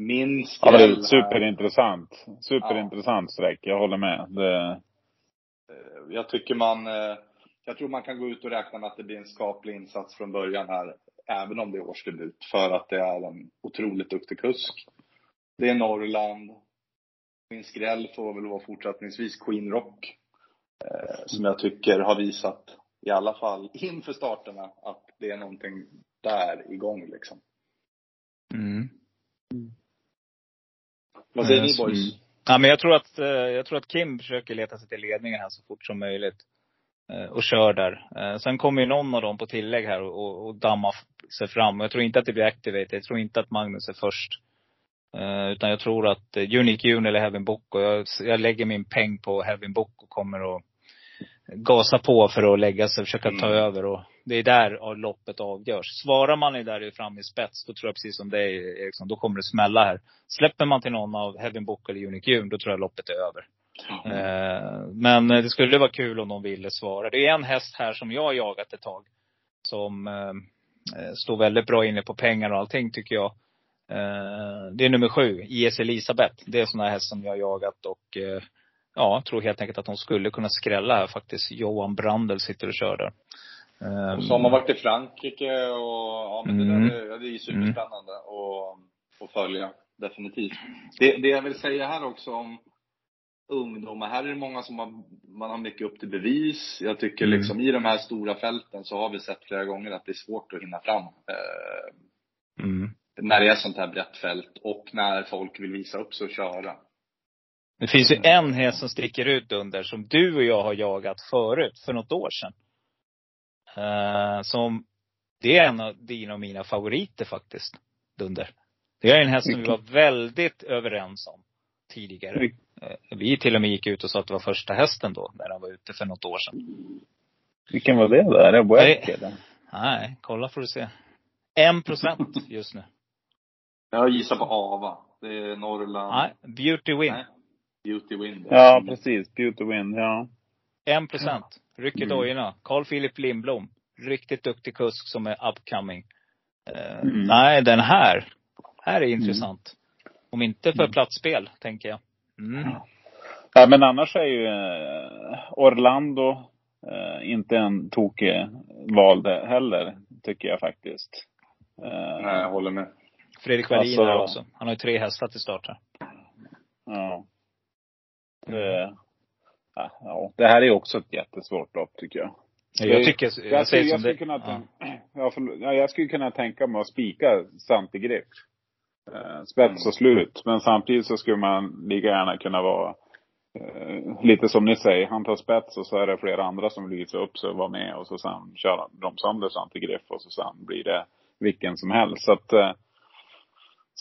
E: min
F: Ja, det är
E: skräll
F: superintressant. Superintressant streck. Jag håller med. Det,
E: Eh, Jag tycker man, eh, jag tror man kan gå ut och räkna med att det blir en skaplig insats från början här, även om det är årsdebut, för att det är en otroligt duktig kusk. Det är Norrland. Min skräll får väl vara fortsättningsvis Queen Rock, som jag tycker har visat, i alla fall inför starterna, att det är någonting där igång liksom.
A: Mm.
E: Vad säger
A: Eh,
E: ni boys?
A: Ja, men jag tror att, eh, jag tror att Kim försöker leta sig till ledningen här så fort som möjligt. Eh, Och kör där. Eh, Sen kommer ju någon av dem på tillägg här och, och, och damma f- sig fram. Jag tror inte att det blir Activate. Jag tror inte att Magnus är först. Eh, Utan jag tror att eh, Unique June eller Heaven Book och jag, jag lägger min peng på Heaven Book och kommer att gasa på för att lägga sig och försöka ta
E: Mm.
A: över. Och det är där loppet avgörs. Svarar man i där fram i spets, då tror jag precis som dig Eriksson, då kommer det smälla här. Släpper man till någon av Heaven Book eller Unique June, då tror jag loppet är över. Eh, Men det skulle vara kul om de ville svara. Det är en häst här som jag har jagat ett tag. Som eh, eh, står väldigt bra inne på pengar och allting tycker jag. Eh, Det är nummer sju, IS Elisabeth. Det är sån här häst som jag har jagat och ja, tror helt enkelt att de skulle kunna skrälla här faktiskt. Johan Brandel sitter och kör där.
E: Och så har man varit i Frankrike och ja men
A: Mm.
E: det där är, det är superspännande att, att följa. Definitivt. Det, det jag vill säga här också om ungdomar. Här är det många som har, man har mycket upp till bevis. Jag tycker
A: Mm.
E: liksom i de här stora fälten så har vi sett flera gånger att det är svårt att hinna fram. Eh,
A: mm.
E: när det är sånt här brett fält och när folk vill visa upp sig och köra.
A: Det finns ju en häst som sticker ut under, som du och jag har jagat förut, för något år sedan. Eh, som, det är en av dina och mina favoriter faktiskt, Dunder. Det är en häst som vi var väldigt överens om tidigare. Eh, vi till och med gick ut och sa att det var första hästen då, när han var ute för något år sedan.
F: vilken var det där? Är det eller?
A: Nej, kolla får du se. En procent just nu.
E: Jag gissar på Ava. Det är Norrland.
A: Nej, Beauty Win.
E: Nej. Beauty Wind.
F: Ja, precis. Beauty Wind, ja.
A: En procent. Rycker
F: Mm.
A: dojorna. Carl Philip Lindblom. Riktigt duktig kusk som är upcoming. Eh,
F: Mm.
A: Nej, den här. Här är intressant. Om inte för platsspel, tänker jag. Mm.
F: Ja, men annars är ju eh, Orlando eh, inte en tokig val heller, tycker jag faktiskt. Eh,
E: Nej, jag håller med.
A: Fredrik Wallin
F: Alltså-
A: här också. Han har ju tre hästar till start här.
F: Ja. Det, ja, det här är också ett jättesvårt lopp tycker jag.
A: Jag tycker, jag,
F: Jag, skulle, jag, skulle
A: det.
F: kunna, tänka, ja, ja, jag skulle kunna tänka mig att spika Santigriff. Eh, spets och slut. Men samtidigt så skulle man lika gärna kunna vara eh, lite som ni säger, han tar spets och så är det flera andra som lyser upp sig och var med och så sen kör de sönder Santigriff och så sen blir det vilken som helst. Så att eh,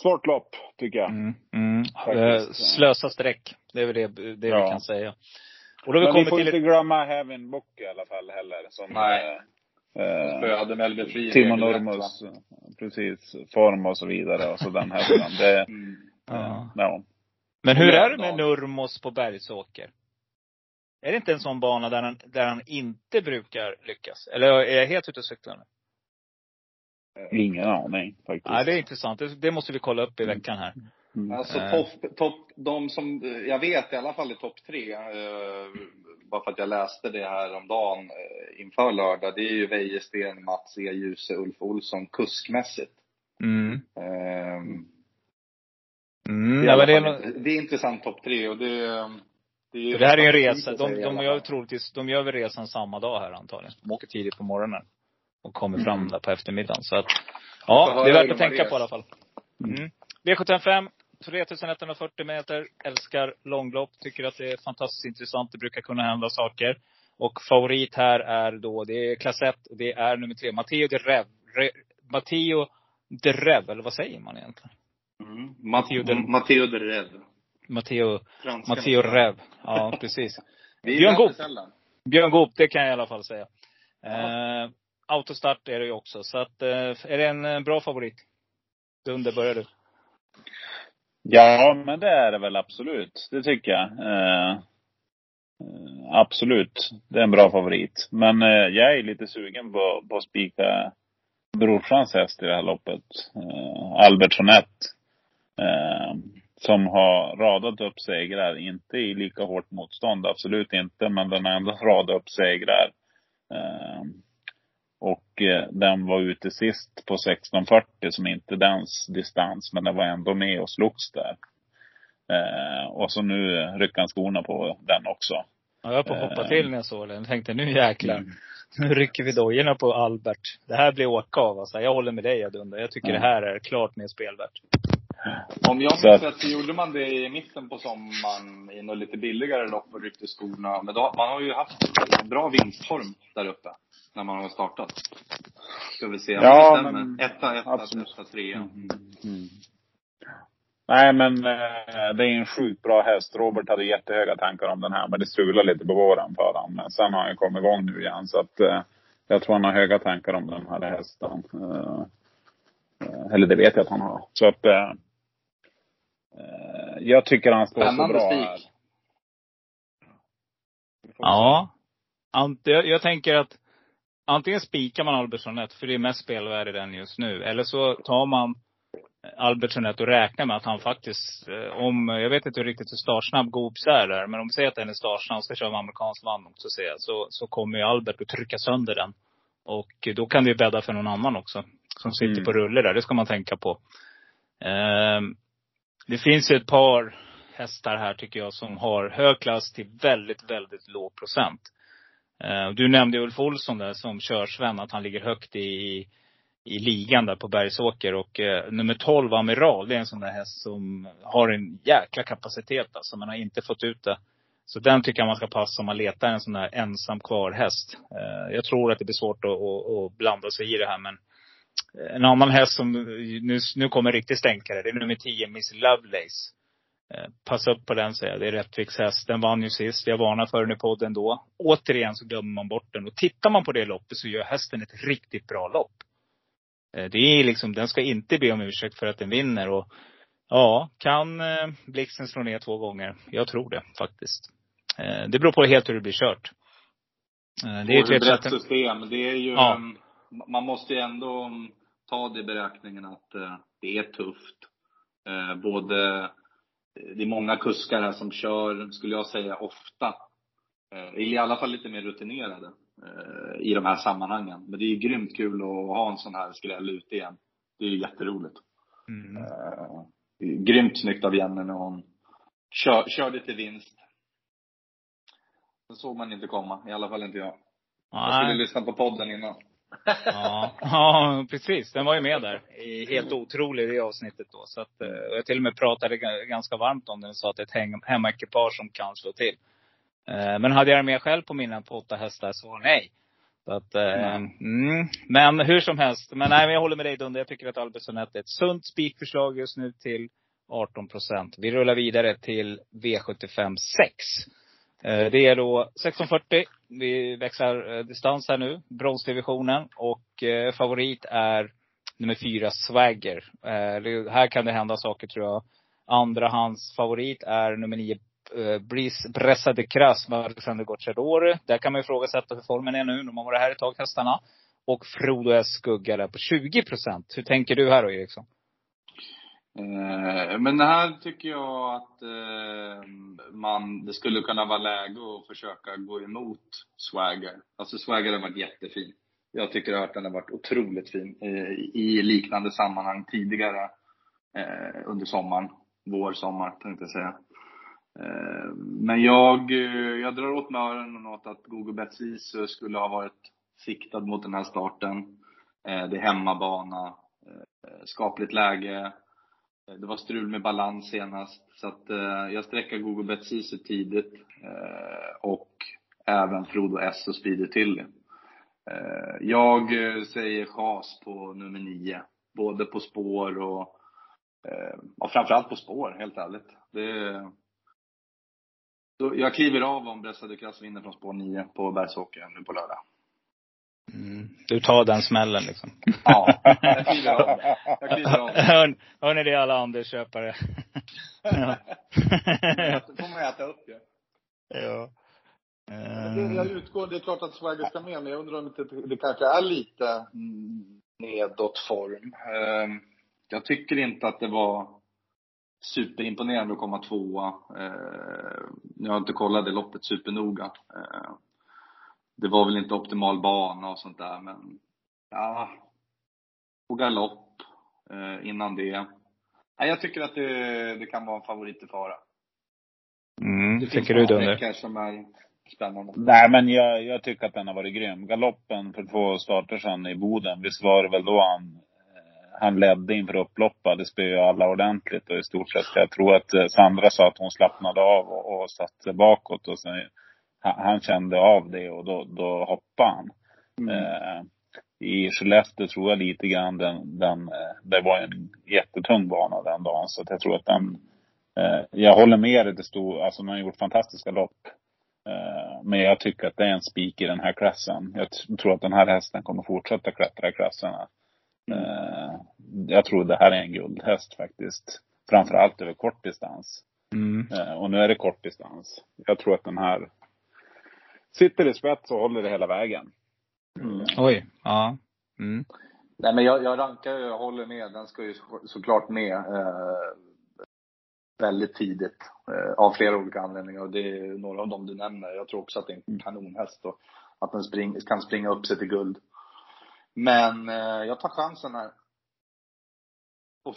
F: svårt lopp tycker jag.
A: Mm, mm. Eh, Slösa streck. Det är väl det, det
F: Ja.
A: vi kan säga. Och då vi
F: Men vi får
A: till
F: inte
A: ett,
F: glömma Heaven Book i alla fall heller. Som,
E: Nej.
F: eh, eh,
E: Spöade Melby Fri.
F: Timo
E: regelrätt,
F: Normos, precis, form och så vidare och så den hästen. Det?
E: Mm.
F: ja. ja.
A: Men hur är det med. Nurmos på Bergsåker? Är det inte en sån bana där han, där han inte brukar lyckas? Eller är jag helt ute och cyklar nu?
F: Ingen aning faktiskt.
A: Nej, det är intressant. Det, det måste vi kolla upp i veckan här.
F: Mm.
E: Alltså
A: Eh.
E: topp, top, de som jag vet i alla fall är topp tre, eh, bara för att jag läste det här om dagen eh, inför lördag, det är ju Wäjersten, Mats E. Djuse, Ulf Olsson kuskmässigt.
A: Mm.
E: Eh,
A: Mm,
E: det, är i
A: ja, det, är,
E: det är intressant topp tre och det, det är
A: det här är ju en resa. De,
E: i
A: de,
E: alla
A: gör troligtvis, de gör väl resan samma dag här antagligen. De åker tidigt på morgonen. Och kommer fram
E: Mm.
A: där på eftermiddagen. Så att, ja, det är värt
E: de
A: att tänka på i alla fall. Mm. V75, 3140 meter. Älskar långlopp. Tycker att det är fantastiskt intressant. Det brukar kunna hända saker. Och favorit här är då, det är klass 1 och det är nummer tre, Matteo de Rev. Re, Matteo de Rev, eller vad säger man egentligen?
E: Mm.
A: Matteo del-
E: Matteo de Rev.
A: Matteo. Matteo Rev. Ja, precis. Björn Goop. Björn Goop, det kan jag i alla fall säga. Eh, autostart är det ju också. Så att, eh, är det en eh, bra favorit? Dunder, börjar du.
F: Ja, men det är det väl absolut. Det tycker jag. Eh, eh, absolut. Det är en bra favorit. Men eh, jag är lite sugen på, på att spika brorsans häst i det här loppet. Eh, Albert Sonett. Eh, som har radat upp segrar. Inte i lika hårt motstånd, absolut inte. Men den har ändå radat upp segrar. Eh, och eh, den var ute sist på 16.40 som inte dens distans, men den var ändå med och slogs där. Eh, och så nu rycker han skorna på den också.
A: Ja, jag höll på att hoppa
F: Eh.
A: till när jag såg den. Jag tänkte nu jäklar.
F: Mm.
A: Nu rycker vi dojorna på Albert. Det här blir åka av alltså. Jag håller med dig jag Dunder. Jag tycker
F: Ja.
A: det här är klart mer spelvärt.
E: Om jag minns
F: att-
E: rätt så gjorde man det i mitten på sommaren i något lite billigare lopp och ryckte skorna. Men då, man har ju haft bra vinstform där uppe. När man har startat. Ska vi se om
F: Ja,
E: det stämmer.
F: men-
E: Etta, etta,
F: absolut.
E: etta, trea.
F: Mm. Nej men eh, det är en sjukt bra häst. Robert hade jättehöga tankar om den här, men det strulade lite på våren för honom. Men sen har han ju kommit igång nu igen, så att eh, jag tror han har höga tankar om den här hästen. Eh, eller det vet jag att han har. Så att jag tycker han står så
E: Spännande
F: bra
E: spik.
F: här.
A: Ja. Ant, jag, jag tänker att antingen spikar man Albertsson för det är mest spelvärde i den just nu. Eller så tar man Albertsson och räknar med att han faktiskt, eh, om, jag vet inte hur riktigt hur startsnabb Goops är där, men om vi säger att den är startsnabb, ska köra med amerikansk vann också säga, så, så kommer ju Albert att trycka sönder den. Och då kan det ju bädda för någon annan också. Som sitter
F: Mm.
A: på rulle där, det ska man tänka på. Ehm, det finns ju ett par hästar här tycker jag som har hög klass till väldigt, väldigt låg procent. Eh, du nämnde Ulf Olsson där som kör Sven, att han ligger högt i, i ligan där på Bergsåker. Och eh, nummer 12, Amiral, det är en sån där häst som har en jäkla kapacitet alltså. Man har inte fått ut det. Så den tycker jag man ska passa om man letar en sån där ensam kvar häst. Eh, Jag tror att det blir svårt att, att, att blanda sig i det här men en annan häst som, nu, nu kommer riktigt stänkare, det är nummer 10, Miss Lovelace. Eh, Passa upp på den säger jag. Det är Rättviks häst. Den vann ju sist. Jag varnade för den i podden då. Återigen så glömmer man bort den. Och tittar man på det loppet så gör hästen ett riktigt bra lopp. Eh, Det är liksom, den ska inte be om ursäkt för att den vinner. Och ja, kan eh, Blixen slå ner två gånger? Jag tror det faktiskt. Eh, Det beror på helt hur det blir kört. Eh, Det är ju
E: ett
A: tveksamt.
E: system. Det är ju,
A: Ja.
E: man måste ju ändå ta det i beräkningen att eh, det är tufft. Eh, både, det är många kuskar här som kör, skulle jag säga, ofta. Eh, eller i alla fall lite mer rutinerade eh, i de här sammanhangen. Men det är grymt kul att ha en sån här skräll ute igen. Det är ju jätteroligt.
A: Mm.
E: Eh, grymt snyggt av Jenny när hon kör, körde till vinst. Det såg man inte komma, i alla fall inte jag. Jag skulle
A: Nej.
E: lyssna på podden innan.
A: Ja, ja, precis. Den var ju med där. I, helt otrolig i det avsnittet då. Så att, eh, jag till och med pratade ganska varmt om den och sa att det är ett hem- hemmaekipage som kan slå till. Eh, Men hade jag den med själv på mina på åtta hästar så nej. Så att, eh, mm, men hur som helst. Men nej, men jag håller med dig Dunder. Jag tycker att Albertsson är ett sunt spikförslag just nu till 18 procent. Vi rullar vidare till V75 6. Eh, Det är då 16.40. Vi växlar eh, distans här nu. Bronsdivisionen. Och eh, favorit är nummer fyra, Swagger. Eh, Här kan det hända saker tror jag. Andra hans favorit är nummer nio, eh, Bressa de Cras med Alexander Gocciadore. Där kan man ifrågasätta hur formen är nu. De har varit här ett tag, hästarna. Och Frodo S Skugga där på 20 procent. Hur tänker du här då, Eriksson?
E: Eh, men det här tycker jag att eh, man, det skulle kunna vara läge att försöka gå emot Swagger. Alltså Swagger har varit jättefin. Jag tycker att den har varit otroligt fin eh, i, liknande sammanhang tidigare under sommaren. Vår, sommar tänkte jag säga. Men jag, jag drar åt mig öronen åt att Google Bets Isu skulle ha varit siktad mot den här starten. Det är hemmabana, skapligt läge. Eh, det var strul med balans senast. Så att eh, jag sträckar Google Bet Sisu tidigt. Eh, och även Frodo S och Speedy Tilly. Eh, jag eh, säger chas på nummer nio. Både på spår och eh, och framförallt på spår, helt ärligt. Det, jag kliver av om Bressa de vinner från spår 9 på Bergsåker nu på lördag.
A: Mm. Du tar den smällen liksom.
E: Ja, jag kliver av. Jag kliver av.
A: Hör, hör ni det alla Anders-köpare? ja.
E: Det får man äta upp ju.
A: ja.
E: Det, jag utgår, det är klart att Swagger ska med, men jag undrar om inte det kanske är lite mm, nedåt form. Ehm, Jag tycker inte att det var superimponerande att komma tvåa. Ehm, Jag har inte kollat det loppet supernoga. Det var väl inte optimal bana och sånt där, men ja, på galopp eh, innan det. Nej, jag tycker att det, det kan vara en favorit i fara.
A: Mm,
E: Det
A: tycker du
E: några
A: Dunder?
E: som är spännande.
F: Nej, men jag, jag tycker att den har varit grym. Galoppen för två starter sedan i Boden, visst var det väl då han, eh, han ledde inför upploppet. Det spöade alla ordentligt och i stort sett. Jag tror att eh, Sandra sa att hon slappnade av och, och satte bakåt och sen, han, kände av det och då, då hoppade han. Eh, I Skellefteå tror jag lite grann den, den, eh, det var en jättetung bana den dagen. Så att jag tror att den, eh, jag håller med dig, det stod, alltså man har gjort fantastiska lopp. Eh, Men jag tycker att det är en spik i den här klassen. Jag tror att den här hästen kommer fortsätta klättra i klasserna. Eh, Jag tror det här är en guldhäst faktiskt. Framförallt över kort distans.
A: Mm.
F: Eh, Och nu är det kort distans. Jag tror att den här sitter i spets och håller det hela vägen.
A: Oj. Ja. Mm.
E: Nej men jag, jag rankar ju, jag håller med. Den ska ju så- såklart med eh, väldigt tidigt. Eh, av flera olika anledningar och det är några av dem du nämner. Jag tror också att det är en kanonhäst och att den spring, kan springa upp sig till guld. Men eh, jag tar chansen här.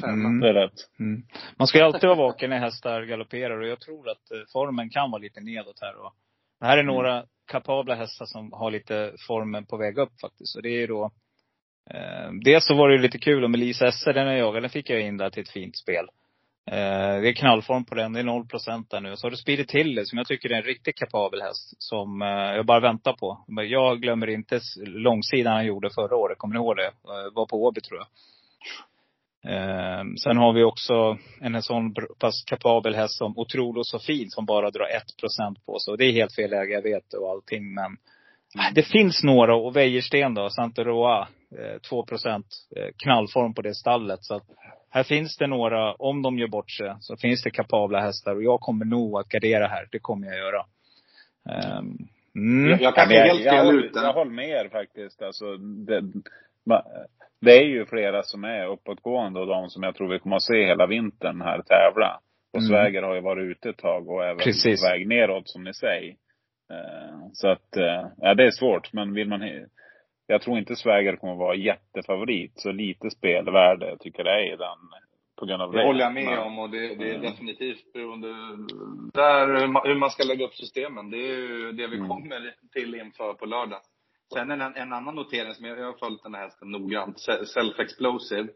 A: Mm.
F: Det är rätt.
A: Mm. Man ska ju alltid vara vaken när hästar galopperar och jag tror att eh, formen kan vara lite nedåt här. Och det här är några kapabla hästar som har lite formen på väg upp faktiskt. Och det är ju då eh, Dels så var det ju lite kul med Lisa Esse, den jag jagade, den fick jag in där till ett fint spel. Eh, det är knallform på den, det är 0 procent där nu. Så har du Speedy Tiller som jag tycker är en riktigt kapabel häst. Som eh, jag bara väntar på. Men jag glömmer inte långsidan han gjorde förra året, kommer ni ihåg det? Eh, var på Åby tror jag. Eh, sen har vi också en sån pass kapabel häst som Otroligt så fin som bara drar 1% på sig. Och det är helt fel läge, jag vet och allting men äh, det finns några, och Wäjersten då, Santa Roa, eh, 2% eh, knallform på det stallet. Så att här finns det några, om de gör bort sig, så finns det kapabla hästar. Och jag kommer nog att gardera här, det kommer jag göra. Ehm, mm.
E: Jag, jag kanske
F: Ja,
E: är
F: men
E: helt
F: jag,
E: fel
F: jag,
E: ute.
F: jag håller med er faktiskt. Alltså, det, det är ju flera som är uppåtgående och de som jag tror vi kommer att se hela vintern här tävla. Och
A: Mm.
F: Sväger har ju varit ute ett tag och även
A: Precis.
F: på väg neråt som ni säger. Eh, Så att, eh, ja det är svårt. Men vill man, jag tror inte Sväger kommer att vara jättefavorit. Så lite spelvärde tycker jag är i den. På grund av
E: Det
F: det.
E: håller jag med
F: Men-
E: om och det, det är
F: Mm.
E: definitivt beroende där hur man- hur man ska lägga upp systemen. Det är ju det vi
F: Mm.
E: kommer till inför på lördag. Sen en, en annan notering som jag, jag har följt den här hästen noggrant. Se- Self-explosive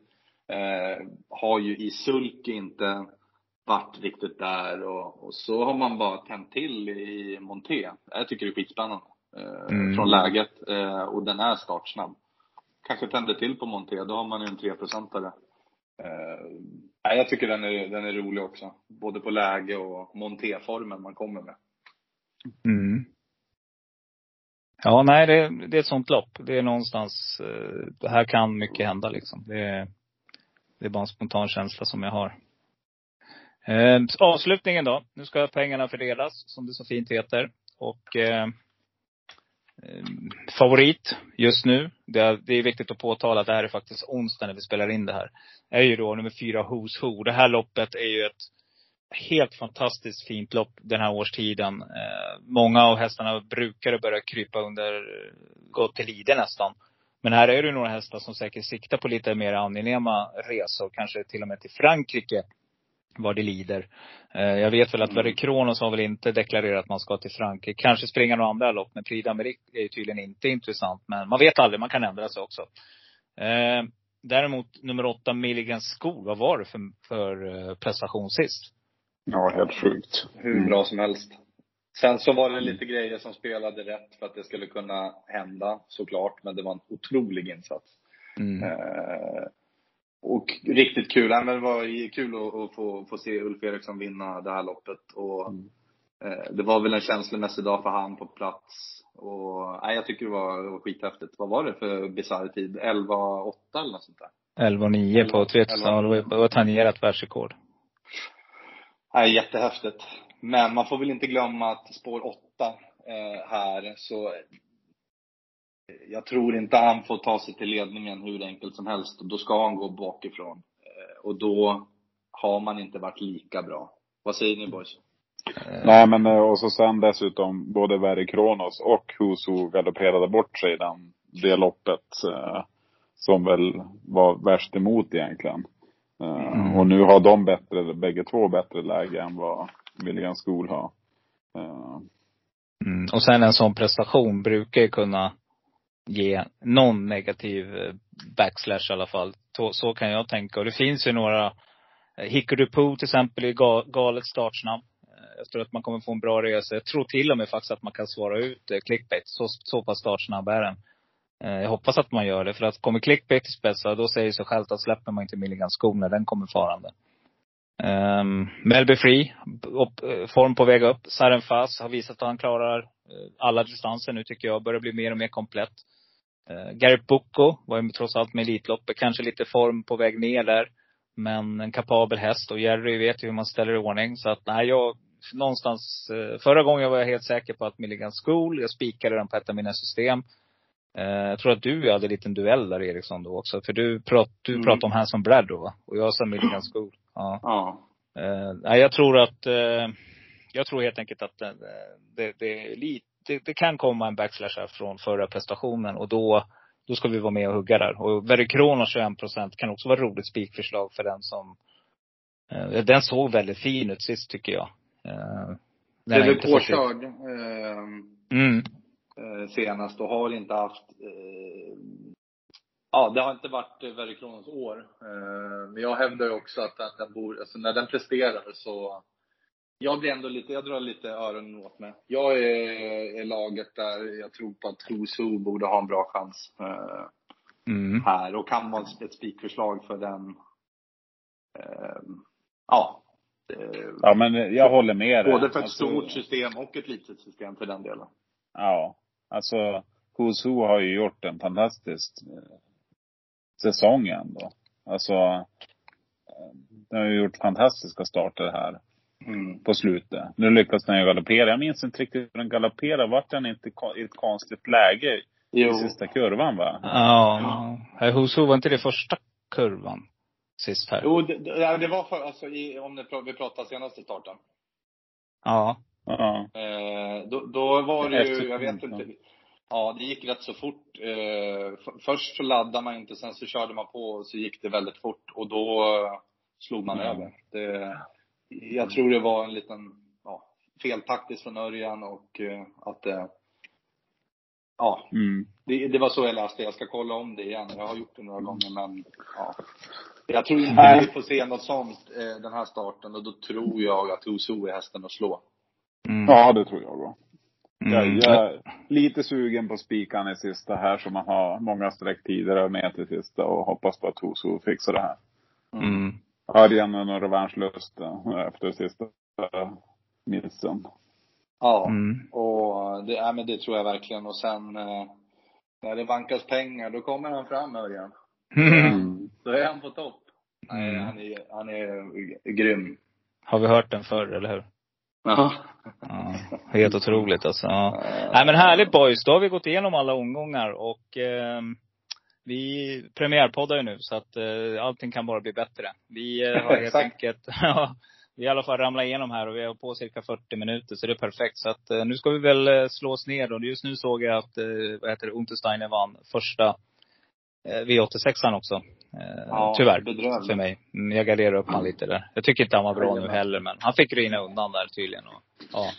E: eh, har ju i sulk inte varit riktigt där och, och så har man bara tänt till i Monté. Jag tycker det är skitspännande. Eh,
A: Mm.
E: Från läget eh, och den är startsnabb. Kanske tänder till på Monté, då har man ju en 3-procentare. Eh, jag tycker den är, den är rolig också. Både på läge och montéformen man kommer med.
A: Mm. Ja, nej, det, det är ett sånt lopp. Det är någonstans, eh, det här kan mycket hända liksom. Det är, det är bara en spontan känsla som jag har. Eh, avslutningen då. Nu ska pengarna fördelas, som det så fint heter. Och eh, eh, favorit just nu, det är, det är viktigt att påtala att det här är faktiskt onsdag när vi spelar in det här. Är ju då nummer fyra Who's Who. Det här loppet är ju ett helt fantastiskt fint lopp den här årstiden. Eh, många av hästarna brukar börja krypa under, gå till lider nästan. Men här är det några hästar som säkert siktar på lite mer angenäma resor. Kanske till och med till Frankrike. Vad det lider. Eh, jag vet väl att Verre Kronos har väl inte deklarerat att man ska till Frankrike. Kanske springa några andra lopp. Men Prix d'Amérique är tydligen inte intressant. Men man vet aldrig, man kan ändra sig också. Eh, däremot nummer åtta, Milligan School. Vad var det för, för prestation sist?
F: Ja, helt sjukt.
E: Hur bra som helst. Sen så var det lite grejer som spelade rätt för att det skulle kunna hända såklart. Men det var en otrolig insats.
A: Mm.
E: Eh, och riktigt kul. Nej, men det var kul att, att få, få se Ulf Eriksson vinna det här loppet. Och,
F: Mm.
E: eh, det var väl en känslomässig dag för han på plats. Och, nej, jag tycker det var, det var skithäftigt. Vad var det för bisarr tid? 11-8 eller något sånt där?
A: 11 och 9 på 3000. Ja, det var- det var tangerat världsrekord.
E: Nej, jättehäftigt. Men man får väl inte glömma att spår 8 eh, här så eh, jag tror inte han får ta sig till ledningen hur enkelt som helst. Då ska han gå bakifrån. Eh, och då har man inte varit lika bra. Vad säger ni boys?
F: Nej men eh, och så sen dessutom både Verry Kronos och Husu galopperade bort sig i den, det loppet. Eh, som väl var värst emot egentligen. Eh,
A: Mm.
F: Och nu har de bättre, bägge två bättre läge än vad Milligan School har. Eh,
A: Mm. Och sen en sån prestation brukar ju kunna ge någon negativ eh, backslash i alla fall. Så, kan jag tänka. Och det finns ju några, Hickory Poo till exempel är ga- galet startsnabb. Jag tror att man kommer få en bra resa. Jag tror till och med faktiskt att man kan svara ut clickbait. Så, så pass startsnabb är den. Eh, jag hoppas att man gör det. För att kommer clickbait till spets, då säger det sig självt att släpper man inte Milligan skon när den kommer farande. Um, Melby Free, upp, eh, form på väg upp. Saren Fass har visat att han klarar eh, alla distanser nu tycker jag. Börjar bli mer och mer komplett. Uh, Garrett Bucco var ju trots allt med Elitloppet. Kanske lite form på väg ner där. Men en kapabel häst. Och Jerry vet ju hur man ställer i ordning. Så att nej, jag någonstans. förra gången var jag helt säker på att Milligan School. Jag spikade den på ett av mina system. Eh, jag tror att du hade en liten duell där Eriksson då också. För du, prat, du
E: Mm.
A: pratade om Hanson Brad då va? Och jag sa Milligan School. Ja.
E: Ja.
A: Eh, jag tror att, eh, jag tror helt enkelt att eh, det, det, är lite, det, det kan komma en backslash här från förra prestationen och då, då ska vi vara med och hugga där. Och Verry Kronos 21 procent kan också vara ett roligt spikförslag för den som, eh, den såg väldigt fin ut sist tycker jag. Eh, den
E: Det
A: ut-
E: påkörd eh,
A: Mm.
E: Eh, senast och har inte haft eh, Ja, det har inte varit Verry Kronos år. Eh, men jag hävdar ju också att, att den bor, alltså när den presterar så jag blir ändå lite, jag drar lite öronen åt mig. Jag är, är laget där jag tror på att Who's Who borde ha en bra chans eh,
A: Mm.
E: här och kan vara ett spikförslag för den. Eh, ja.
F: Ja men jag håller med
E: både för ett
F: Alltså,
E: stort system och ett litet system för den delen.
F: Ja. Alltså, Who's Who har ju gjort en fantastisk eh, säsong ändå. Alltså, eh, den har ju gjort fantastiska starter här
E: Mm.
F: på slutet. Nu lyckas den ju galoppera. Jag minns inte riktigt hur den galopperade. Vart den inte i ett konstigt läge
E: Jo.
F: i sista kurvan va?
A: Ja. Herr Husu var inte det första kurvan sist här?
E: Jo, det, det, ja, var för, alltså i, om vi pratar senaste starten.
A: Ja.
F: Ja.
E: Eh, då, då var det ju, jag vet inte. Ja, det gick rätt så fort. Eh, först så laddade man inte, sen så körde man på och så gick det väldigt fort och då eh, slog man
F: Mm.
E: över. Det, jag tror det var en liten, ja, feltaktiskt från Örjan och eh, att det, ja,
F: Mm.
E: det, det var så jag läste. Jag ska kolla om det igen. Jag har gjort det några gånger men, ja. Jag tror inte vi får se något sånt den här starten och då tror jag att Oso är hästen att slå.
A: Mm.
F: Ja, det tror jag. Jag,
A: Mm.
F: jag är lite sugen på spikan i sista här så man har många sträcktider med till sista och hoppas på att Toso fixar det här.
A: Mm.
F: Örjan har någon revanschlust eh, efter sista missen.
E: Ja.
A: Mm.
E: Och det, ja, men det tror jag verkligen. Och sen eh, när det vankas pengar, då kommer han fram Örjan.
A: Mm.
E: Då är han på topp. Nej,
A: Mm.
E: han är, han är grym.
A: Har vi hört den förr, eller hur?
E: Ja.
A: Ja, helt otroligt alltså. Ja. Nej men härligt boys. Då har vi gått igenom alla omgångar och eh, vi premiärpoddar ju nu så att eh, allting kan bara bli bättre. Vi eh, har helt enkelt, vi har i alla fall ramlat igenom här och vi har på cirka 40 minuter så det är perfekt. Så att eh, nu ska vi väl eh, slå oss ner och just nu såg jag att, eh, vad heter det, Untersteiner vann första V86an också. Eh,
E: Ja,
A: tyvärr.
E: bedrövligt.
A: För mig. Mm, Jag garderar upp han lite där. Jag tycker inte han var bra nu heller men han fick rinna undan där tydligen. Och, ja.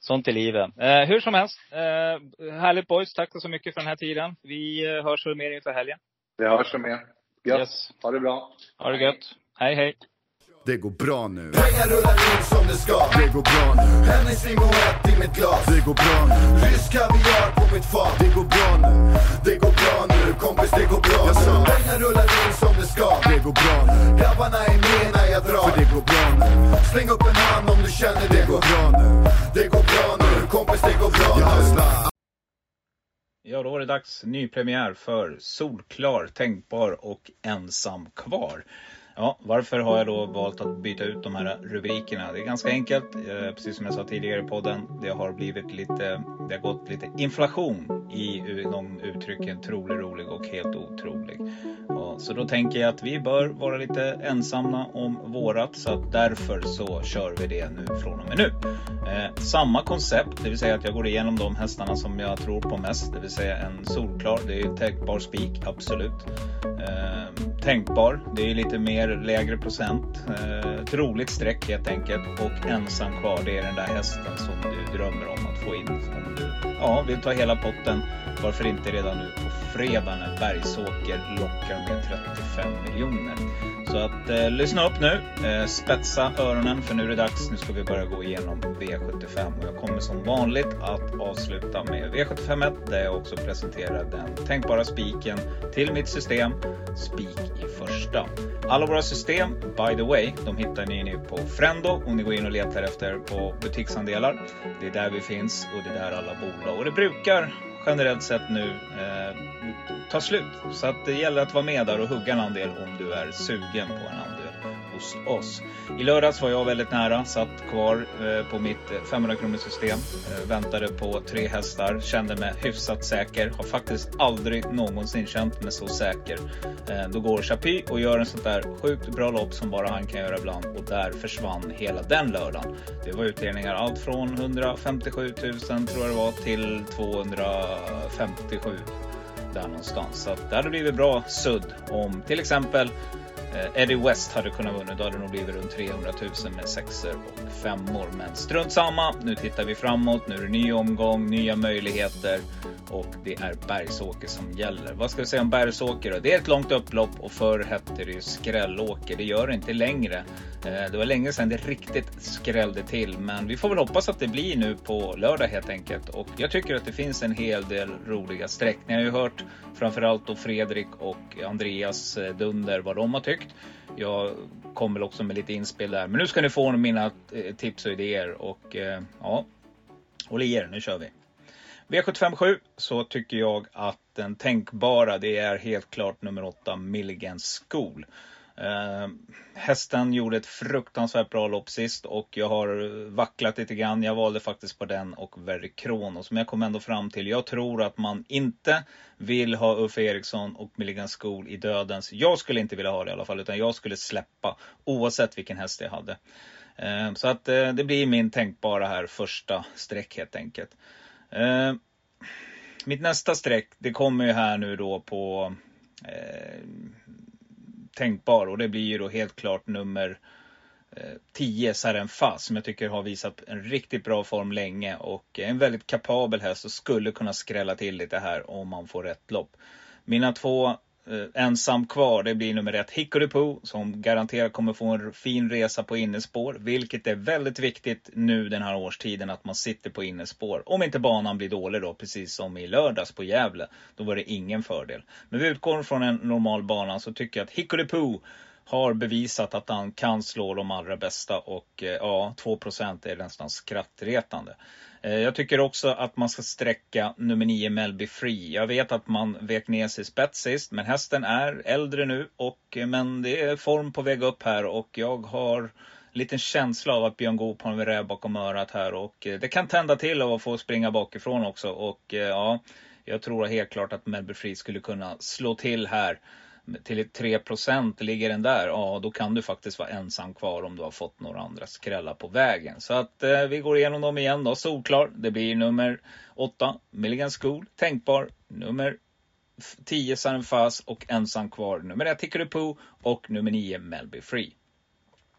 A: Sånt i livet. Eh, hur som helst. Eh, härligt boys. Tack så mycket för den här tiden. Vi eh, hörs väl mer inför helgen.
E: Vi hörs mer. Gött.
A: Yes.
E: Ha det bra.
A: Ha det gött. Hej hej.
G: Det går bra nu.
H: Pengar rullar in som det ska.
G: Det går bra nu.
H: Hennessy Moët i mitt glas.
G: Det går bra nu.
H: Rysk kaviar på mitt fat.
G: Det går bra nu.
H: Det går bra nu, kompis det går bra
G: Jag
H: nu.
G: sa-
H: Pengar rullar in som det ska.
G: Det går bra nu.
H: Grabbarna är med när jag drar.
G: För det går bra nu.
H: Släng upp en hand om du känner det
G: Det går bra nu.
H: Det går bra nu, kompis det går bra
G: Jag
H: nu.
I: Ja, då var det dags. Ny premiär för Solklar, Tänkbar och Ensam kvar. Ja, varför har jag då valt att byta ut de här rubrikerna? Det är ganska enkelt. Eh, precis som jag sa tidigare i podden. Det har blivit lite, det har gått lite inflation i de uttrycken trolig, rolig och helt otrolig. Ja, så då tänker jag att vi bör vara lite ensamma om vårat. Så att därför så kör vi det nu från och med nu. Eh, samma koncept, det vill säga att jag går igenom de hästarna som jag tror på mest. Det vill säga en solklar, det är ju tänkbar spik, absolut. Eh, tänkbar, det är lite mer lägre procent. Eh, ett roligt streck helt enkelt. Och ensam kvar, det är den där hästen som du drömmer om att få in. Om du ja, vill ta hela potten, varför inte redan nu på fredag när Bergsåker lockar med 35 miljoner. Så att eh, lyssna upp nu, eh, spetsa öronen för nu är det dags. Nu ska vi börja gå igenom V75 och jag kommer som vanligt att avsluta med V751 där jag också presenterar den tänkbara spiken till mitt system. Spik i första. Alla våra system, by the way, de hittar ni nu på Frendo om ni går in och letar efter på butiksandelar. Det är där vi finns och det är där alla bolag och det brukar generellt sett nu eh, ta slut. Så att det gäller att vara med där och hugga en andel om du är sugen på en andel hos oss. I lördags var jag väldigt nära, satt kvar eh, på mitt eh, 500 kronors system. Eh, väntade på tre hästar, kände mig hyfsat säker. Har faktiskt aldrig någonsin känt mig så säker. Då går Chapuis och gör en sånt där sjukt bra lopp som bara han kan göra ibland och där försvann hela den lördagen. Det var utdelningar allt från 157 000 tror jag det var till 257 där någonstans. Så att det hade blivit bra sudd om till exempel Eh, Eddie West hade kunnat vinna. Då hade det nog blivit runt 300 000 med sexor och femmor. Men strunt samma. Nu tittar vi framåt. Nu är det ny omgång, nya möjligheter och det är Bergsåker som gäller. Vad ska vi säga om Bergsåker då? Det är ett långt upplopp och förr hette det ju Skrällåker. Det gör det inte längre. Eh, det var länge sedan det riktigt skrällde till, men vi får väl hoppas att det blir nu på lördag helt enkelt. Och jag tycker att det finns en hel del roliga streck. Ni har ju hört framförallt då Fredrik och Andreas eh, Dunder vad de har tyckt. Jag kommer också med lite inspel där, men nu ska ni få mina eh, tips och idéer och ja, håll i er, nu kör vi. V757 så tycker jag att den tänkbara det är helt klart nummer 8 Milligan School. Eh, hästen gjorde ett fruktansvärt bra lopp sist och jag har vacklat lite grann. Jag valde faktiskt på den och Very Kronos. Men jag kom ändå fram till, jag tror att man inte vill ha Uffe Eriksson och Milligan School i dödens. Jag skulle inte vilja ha det i alla fall, utan jag skulle släppa oavsett vilken häst jag hade. Eh, så att eh, det blir min tänkbara här första streck helt enkelt. Eh, mitt nästa streck, det kommer ju här nu då på eh, tänkbar och det blir ju då helt klart nummer eh, 10 Sarenfa, som jag tycker har visat en riktigt bra form länge och är en väldigt kapabel häst och skulle kunna skrälla till lite här om man får rätt lopp. Mina två Eh, ensam kvar, det blir nummer ett Hickory Poo som garanterat kommer få en fin resa på innespår. Vilket är väldigt viktigt nu den här årstiden att man sitter på innespår. Om inte banan blir dålig då, precis som i lördags på Gävle. Då var det ingen fördel. Men vi utgår från en normal bana så tycker jag att Hickory Poo har bevisat att han kan slå de allra bästa och eh, ja, 2% är nästan skrattretande. Eh, jag tycker också att man ska sträcka nummer 9 Melby Free. Jag vet att man vek ner sig spets sist, men hästen är äldre nu och eh, men det är form på väg upp här och jag har en liten känsla av att Björn Goop har en räv bakom örat här och eh, det kan tända till av att få springa bakifrån också och ja, jag tror helt klart att Melby Free skulle kunna slå till här till 3% ligger den där, ja då kan du faktiskt vara ensam kvar om du har fått några andra skrällar på vägen. Så att eh, vi går igenom dem igen då. Solklar, det blir nummer 8, Milligan School, tänkbar, nummer 10 Sanfas och ensam kvar nummer 1 Hickory Poo och nummer 9 Melby Free.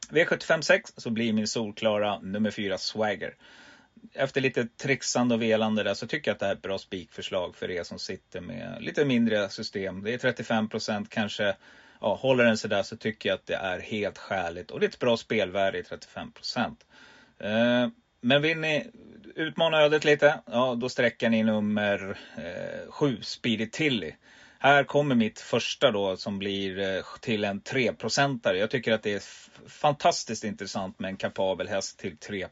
I: V756 så blir min solklara nummer 4 Swagger efter lite trixande och velande där så tycker jag att det här är ett bra spikförslag för er som sitter med lite mindre system. Det är 35 procent kanske ja, håller den sig där så tycker jag att det är helt skäligt. Och det är ett bra spelvärde i 35 procent. Eh, men vill ni utmana ödet lite, ja då sträcker ni nummer 7, eh, Speedy Tilly. Här kommer mitt första då som blir eh, till en 3-procentare. Jag tycker att det är fantastiskt intressant med en kapabel häst till 3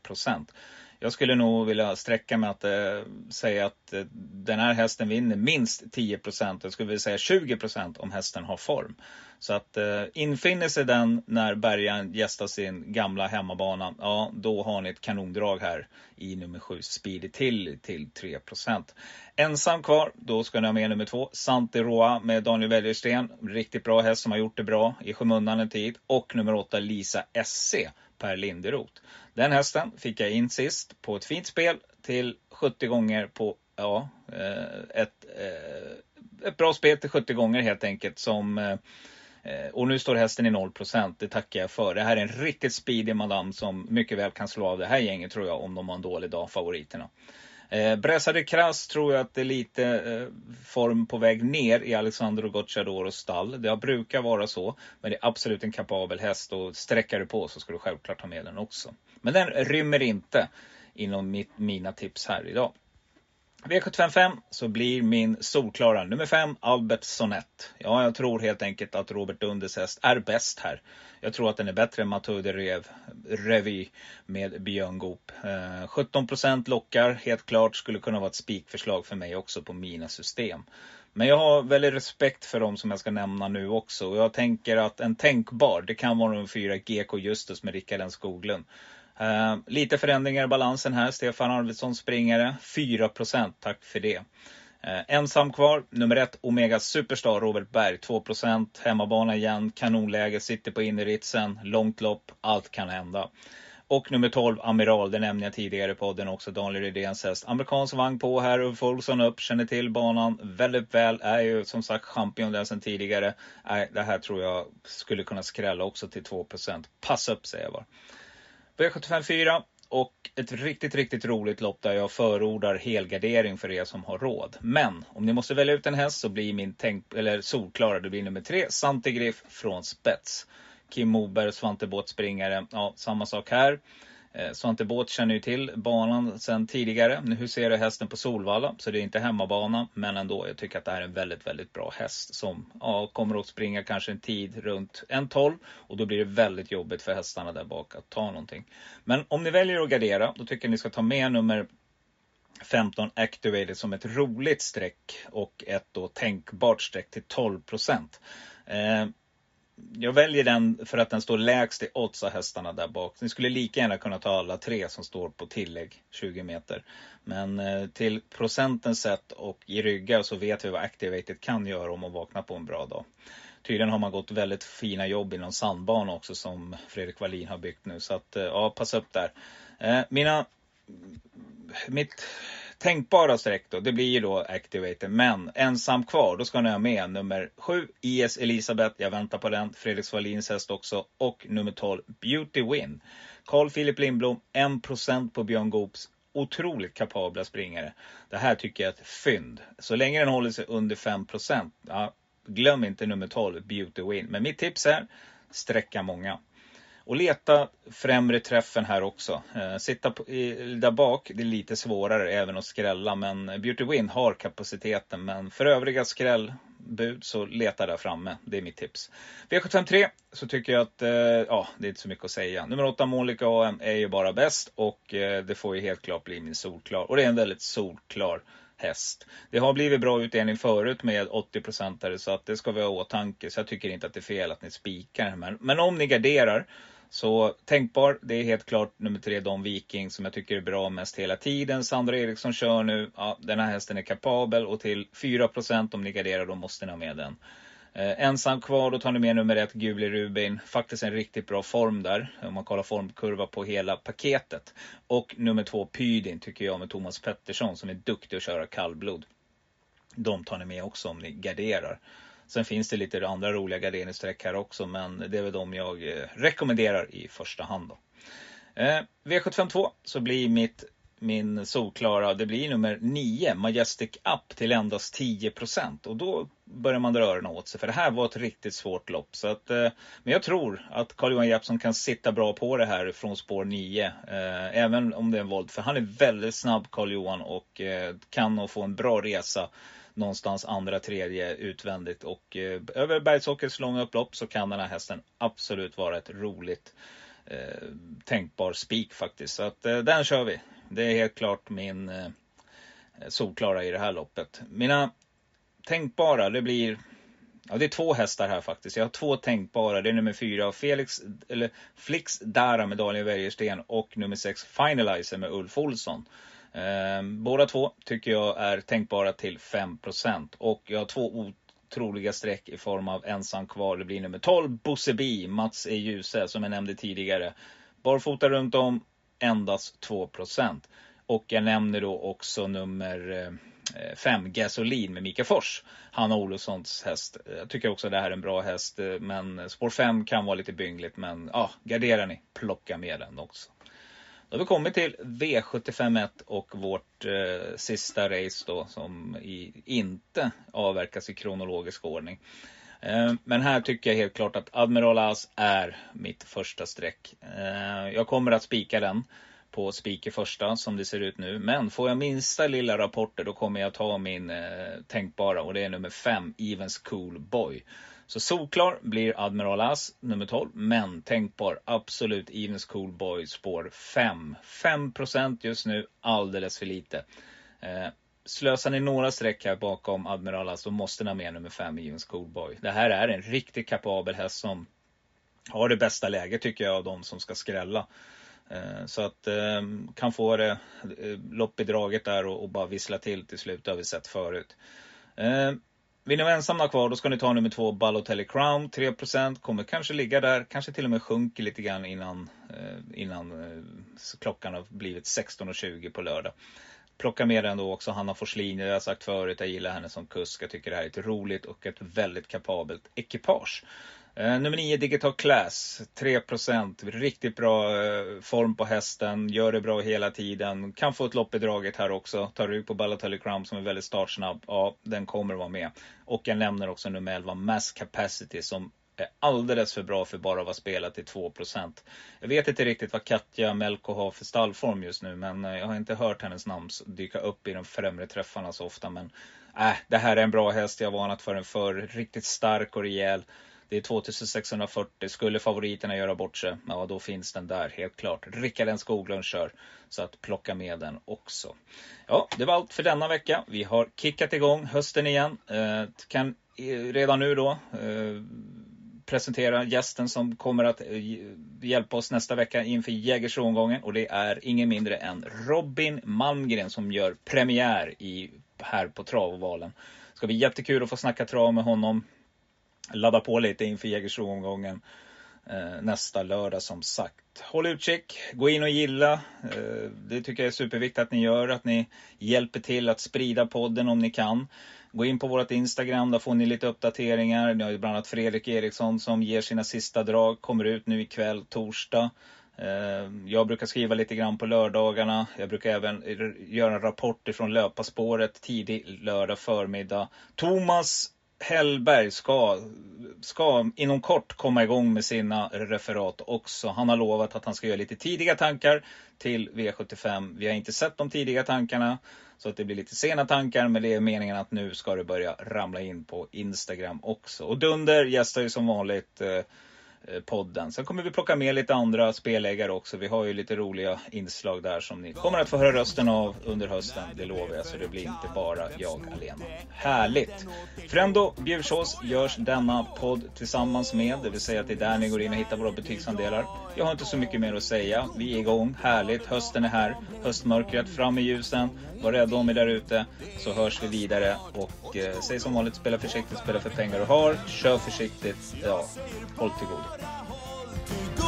I: jag skulle nog vilja sträcka mig att eh, säga att eh, den här hästen vinner minst 10% Jag skulle vilja säga 20% om hästen har form. Så att eh, infinner sig den när bärgaren gästar sin gamla hemmabana, ja då har ni ett kanondrag här i nummer 7 Speedy till till 3% Ensam kvar, då ska ni ha med nummer 2 Santi Roa med Daniel Wäjersten. Riktigt bra häst som har gjort det bra i skymundan en tid. Och nummer 8 Lisa SC Per Linderoth. Den hästen fick jag in sist på ett fint spel till 70 gånger på, ja, eh, ett, eh, ett bra spel till 70 gånger helt enkelt som eh, och nu står hästen i 0% det tackar jag för. Det här är en riktigt speedig madam som mycket väl kan slå av det här gänget tror jag om de har en dålig dag, favoriterna. Eh, Bresade Kras tror jag att det är lite eh, form på väg ner i Alexandro Gocciadoros stall. Det brukar vara så. Men det är absolut en kapabel häst och sträcker du på så ska du självklart ha med den också. Men den rymmer inte inom mitt, mina tips här idag. V755 så blir min solklara nummer 5 Albert Sonett. Ja, jag tror helt enkelt att Robert Dundes häst är bäst här. Jag tror att den är bättre än Mathieu de Rev, Revy med Björn Goop. Eh, 17% lockar, helt klart. Skulle kunna vara ett spikförslag för mig också på mina system. Men jag har väldigt respekt för dem som jag ska nämna nu också. Och jag tänker att en tänkbar, det kan vara de fyra GK Justus med Rickard N Skoglund. Uh, lite förändringar i balansen här. Stefan Arvidsson springare. 4% tack för det. Uh, ensam kvar, nummer ett Omega Superstar Robert Berg. 2% Hemmabana igen, kanonläge, sitter på inneritsen, långt lopp, allt kan hända. Och nummer 12, Amiral, det nämnde jag tidigare i podden också, Daniel Rydéns häst. Amerikansk vagn på här, Ulf Olsson upp, känner till banan väldigt väl. Är ju som sagt champion där sedan tidigare. Äh, det här tror jag skulle kunna skrälla också till 2 Passa upp säger jag bara. V75 4 och ett riktigt, riktigt roligt lopp där jag förordar helgardering för er som har råd. Men om ni måste välja ut en häst så blir min tänk, eller solklara, det blir nummer tre, Santigriff från spets. Kim Moberg, Svante båtspringare. Ja, samma sak här. Eh, Svante Båt känner ju till banan sedan tidigare. Nu ser du hästen på Solvalla, så det är inte hemmabana. Men ändå, jag tycker att det här är en väldigt, väldigt bra häst som ja, kommer att springa kanske en tid runt 1.12 och då blir det väldigt jobbigt för hästarna där bak att ta någonting. Men om ni väljer att gardera, då tycker jag ni ska ta med nummer 15 Activated som ett roligt streck och ett då tänkbart streck till 12 procent. Eh, jag väljer den för att den står lägst i odds av hästarna där bak. Ni skulle lika gärna kunna ta alla tre som står på tillägg 20 meter. Men eh, till procenten sett och i ryggar så vet vi vad Activated kan göra om man vaknar på en bra dag. Tydligen har man gått väldigt fina jobb i någon sandbana också som Fredrik Wallin har byggt nu. Så att, eh, ja, passa upp där. Eh, mina, mitt tänkbara streck då, det blir ju då Activator. Men ensam kvar, då ska ni ha med nummer 7 IS Elisabeth. Jag väntar på den. Fredrik Svalins häst också. Och nummer 12 Beauty Win. Carl Philip Lindblom, 1% på Björn Goops otroligt kapabla springare. Det här tycker jag är ett fynd. Så länge den håller sig under 5%, ja, glöm inte nummer 12, Beauty Win. Men mitt tips är, sträcka många. Och leta främre träffen här också. Eh, sitta på, i, där bak, det är lite svårare även att skrälla. Men Beauty Win har kapaciteten. Men för övriga skrällbud så leta där framme. Det är mitt tips. V753 så tycker jag att, eh, ja, det är inte så mycket att säga. Nummer 8 Monica AM är ju bara bäst. Och eh, det får ju helt klart bli min solklar. Och det är en väldigt solklar häst. Det har blivit bra utdelning förut med 80 procentare, så att det ska vi ha i åtanke. Så jag tycker inte att det är fel att ni spikar. Men, men om ni garderar så tänkbar, det är helt klart nummer tre Don Viking som jag tycker är bra mest hela tiden. Sandra Eriksson kör nu. Ja, den här hästen är kapabel och till 4% om ni garderar då måste ni ha med den. Eh, ensam kvar, då tar ni med nummer ett, Guli Rubin. Faktiskt en riktigt bra form där, om man kollar formkurva på hela paketet. Och nummer två, Pydin, tycker jag, med Thomas Pettersson som är duktig att köra kallblod. De tar ni med också om ni garderar. Sen finns det lite andra roliga garderingsstreck här också, men det är väl de jag eh, rekommenderar i första hand. Då. Eh, V752 så blir mitt min solklara, det blir nummer 9, Majestic Up till endast 10 Och då börjar man dra öronen åt sig. För det här var ett riktigt svårt lopp. Så att, eh, men jag tror att Carl-Johan Jeppsson kan sitta bra på det här från spår 9. Eh, även om det är en volt. För han är väldigt snabb Carl-Johan och eh, kan nog få en bra resa någonstans andra, tredje utvändigt. Och eh, över Bergsåkers långa upplopp så kan den här hästen absolut vara ett roligt eh, tänkbar spik faktiskt. Så att eh, den kör vi. Det är helt klart min eh, solklara i det här loppet. Mina tänkbara, det blir Ja, det är två hästar här faktiskt. Jag har två tänkbara. Det är nummer fyra Felix, eller Flix Dara med Daniel Wäjersten och nummer sex Finalizer med Ulf Olsson. Ehm, båda två tycker jag är tänkbara till 5% och jag har två otroliga streck i form av ensam kvar. Det blir nummer 12 Bosse B, Mats E. Djuse som jag nämnde tidigare. Barfota runt om, endast 2% Och jag nämner då också nummer eh, 5 Gasolin med Mika Fors. Hanna Olofssons häst. Jag tycker också det här är en bra häst. Eh, men spår 5 kan vara lite byngligt. Men ja, garderar ni, plocka med den också. Då har vi kommit till V751 och vårt eh, sista race då som i, inte avverkas i kronologisk ordning. Eh, men här tycker jag helt klart att Admiral As är mitt första streck. Eh, jag kommer att spika den på spik i första som det ser ut nu. Men får jag minsta lilla rapporter då kommer jag ta min eh, tänkbara och det är nummer 5, Evens Cool Boy. Så solklar blir Admiral As nummer 12, men tänkbar absolut Evens Cool Boy spår 5. 5 just nu, alldeles för lite. Eh, slösar ni några streck här bakom Admiral As, då måste ni ha med nummer 5 Evens Cool Boy. Det här är en riktigt kapabel häst som har det bästa läget tycker jag av de som ska skrälla. Eh, så att eh, kan få det eh, lopp i draget där och, och bara vissla till till slut, det har vi sett förut. Vill ni vara ensamma kvar, då ska ni ta nummer två Balotelli Crown. 3% kommer kanske ligga där, kanske till och med sjunker lite grann innan, eh, innan eh, klockan har blivit 16.20 på lördag. Plocka med den då också Hanna Forslin. Jag har sagt förut, jag gillar henne som kusk. Jag tycker det här är ett roligt och ett väldigt kapabelt ekipage. Eh, nummer 9 Digital Class, 3% Riktigt bra eh, form på hästen, gör det bra hela tiden. Kan få ett lopp i draget här också. Tar rygg på Balotelli Crown som är väldigt startsnabb. Ja, den kommer att vara med. Och jag nämner också nummer 11 Mass Capacity som är alldeles för bra för bara att vara spelat till 2% Jag vet inte riktigt vad Katja Melko har för stallform just nu, men eh, jag har inte hört hennes namn dyka upp i de främre träffarna så ofta. Men äh, det här är en bra häst, jag har varnat för den förr. Riktigt stark och rejäl. Det är 2640. Skulle favoriterna göra bort sig, ja då finns den där helt klart. Rickard N Skoglund kör. Så att plocka med den också. Ja, det var allt för denna vecka. Vi har kickat igång hösten igen. Eh, kan eh, redan nu då eh, presentera gästen som kommer att eh, hjälpa oss nästa vecka inför Jägersro-omgången. Och det är ingen mindre än Robin Malmgren som gör premiär i, här på Travovalen. Det ska bli jättekul att få snacka trav med honom ladda på lite inför Jägersro-omgången eh, nästa lördag som sagt. Håll utkik, gå in och gilla. Eh, det tycker jag är superviktigt att ni gör, att ni hjälper till att sprida podden om ni kan. Gå in på vårt Instagram, där får ni lite uppdateringar. Ni har ju bland annat Fredrik Eriksson som ger sina sista drag, kommer ut nu ikväll, torsdag. Eh, jag brukar skriva lite grann på lördagarna. Jag brukar även göra en rapport ifrån löparspåret tidig lördag förmiddag. Thomas Hellberg ska, ska inom kort komma igång med sina referat också. Han har lovat att han ska göra lite tidiga tankar till V75. Vi har inte sett de tidiga tankarna. Så att det blir lite sena tankar, men det är meningen att nu ska det börja ramla in på Instagram också. Och Dunder gästar ju som vanligt eh, Eh, podden. Sen kommer vi plocka med lite andra spelägare också. Vi har ju lite roliga inslag där som ni kommer att få höra rösten av under hösten. Det lovar jag, så det blir inte bara jag alena. Härligt! Frendo Bjursås görs denna podd tillsammans med, det vill säga att det är där ni går in och hittar våra butiksandelar. Jag har inte så mycket mer att säga. Vi är igång. Härligt! Hösten är här. Höstmörkret fram i ljusen. Var rädda om er där ute så hörs vi vidare och eh, säg som vanligt, spela försiktigt, spela för pengar du har. Kör försiktigt, ja, håll till godo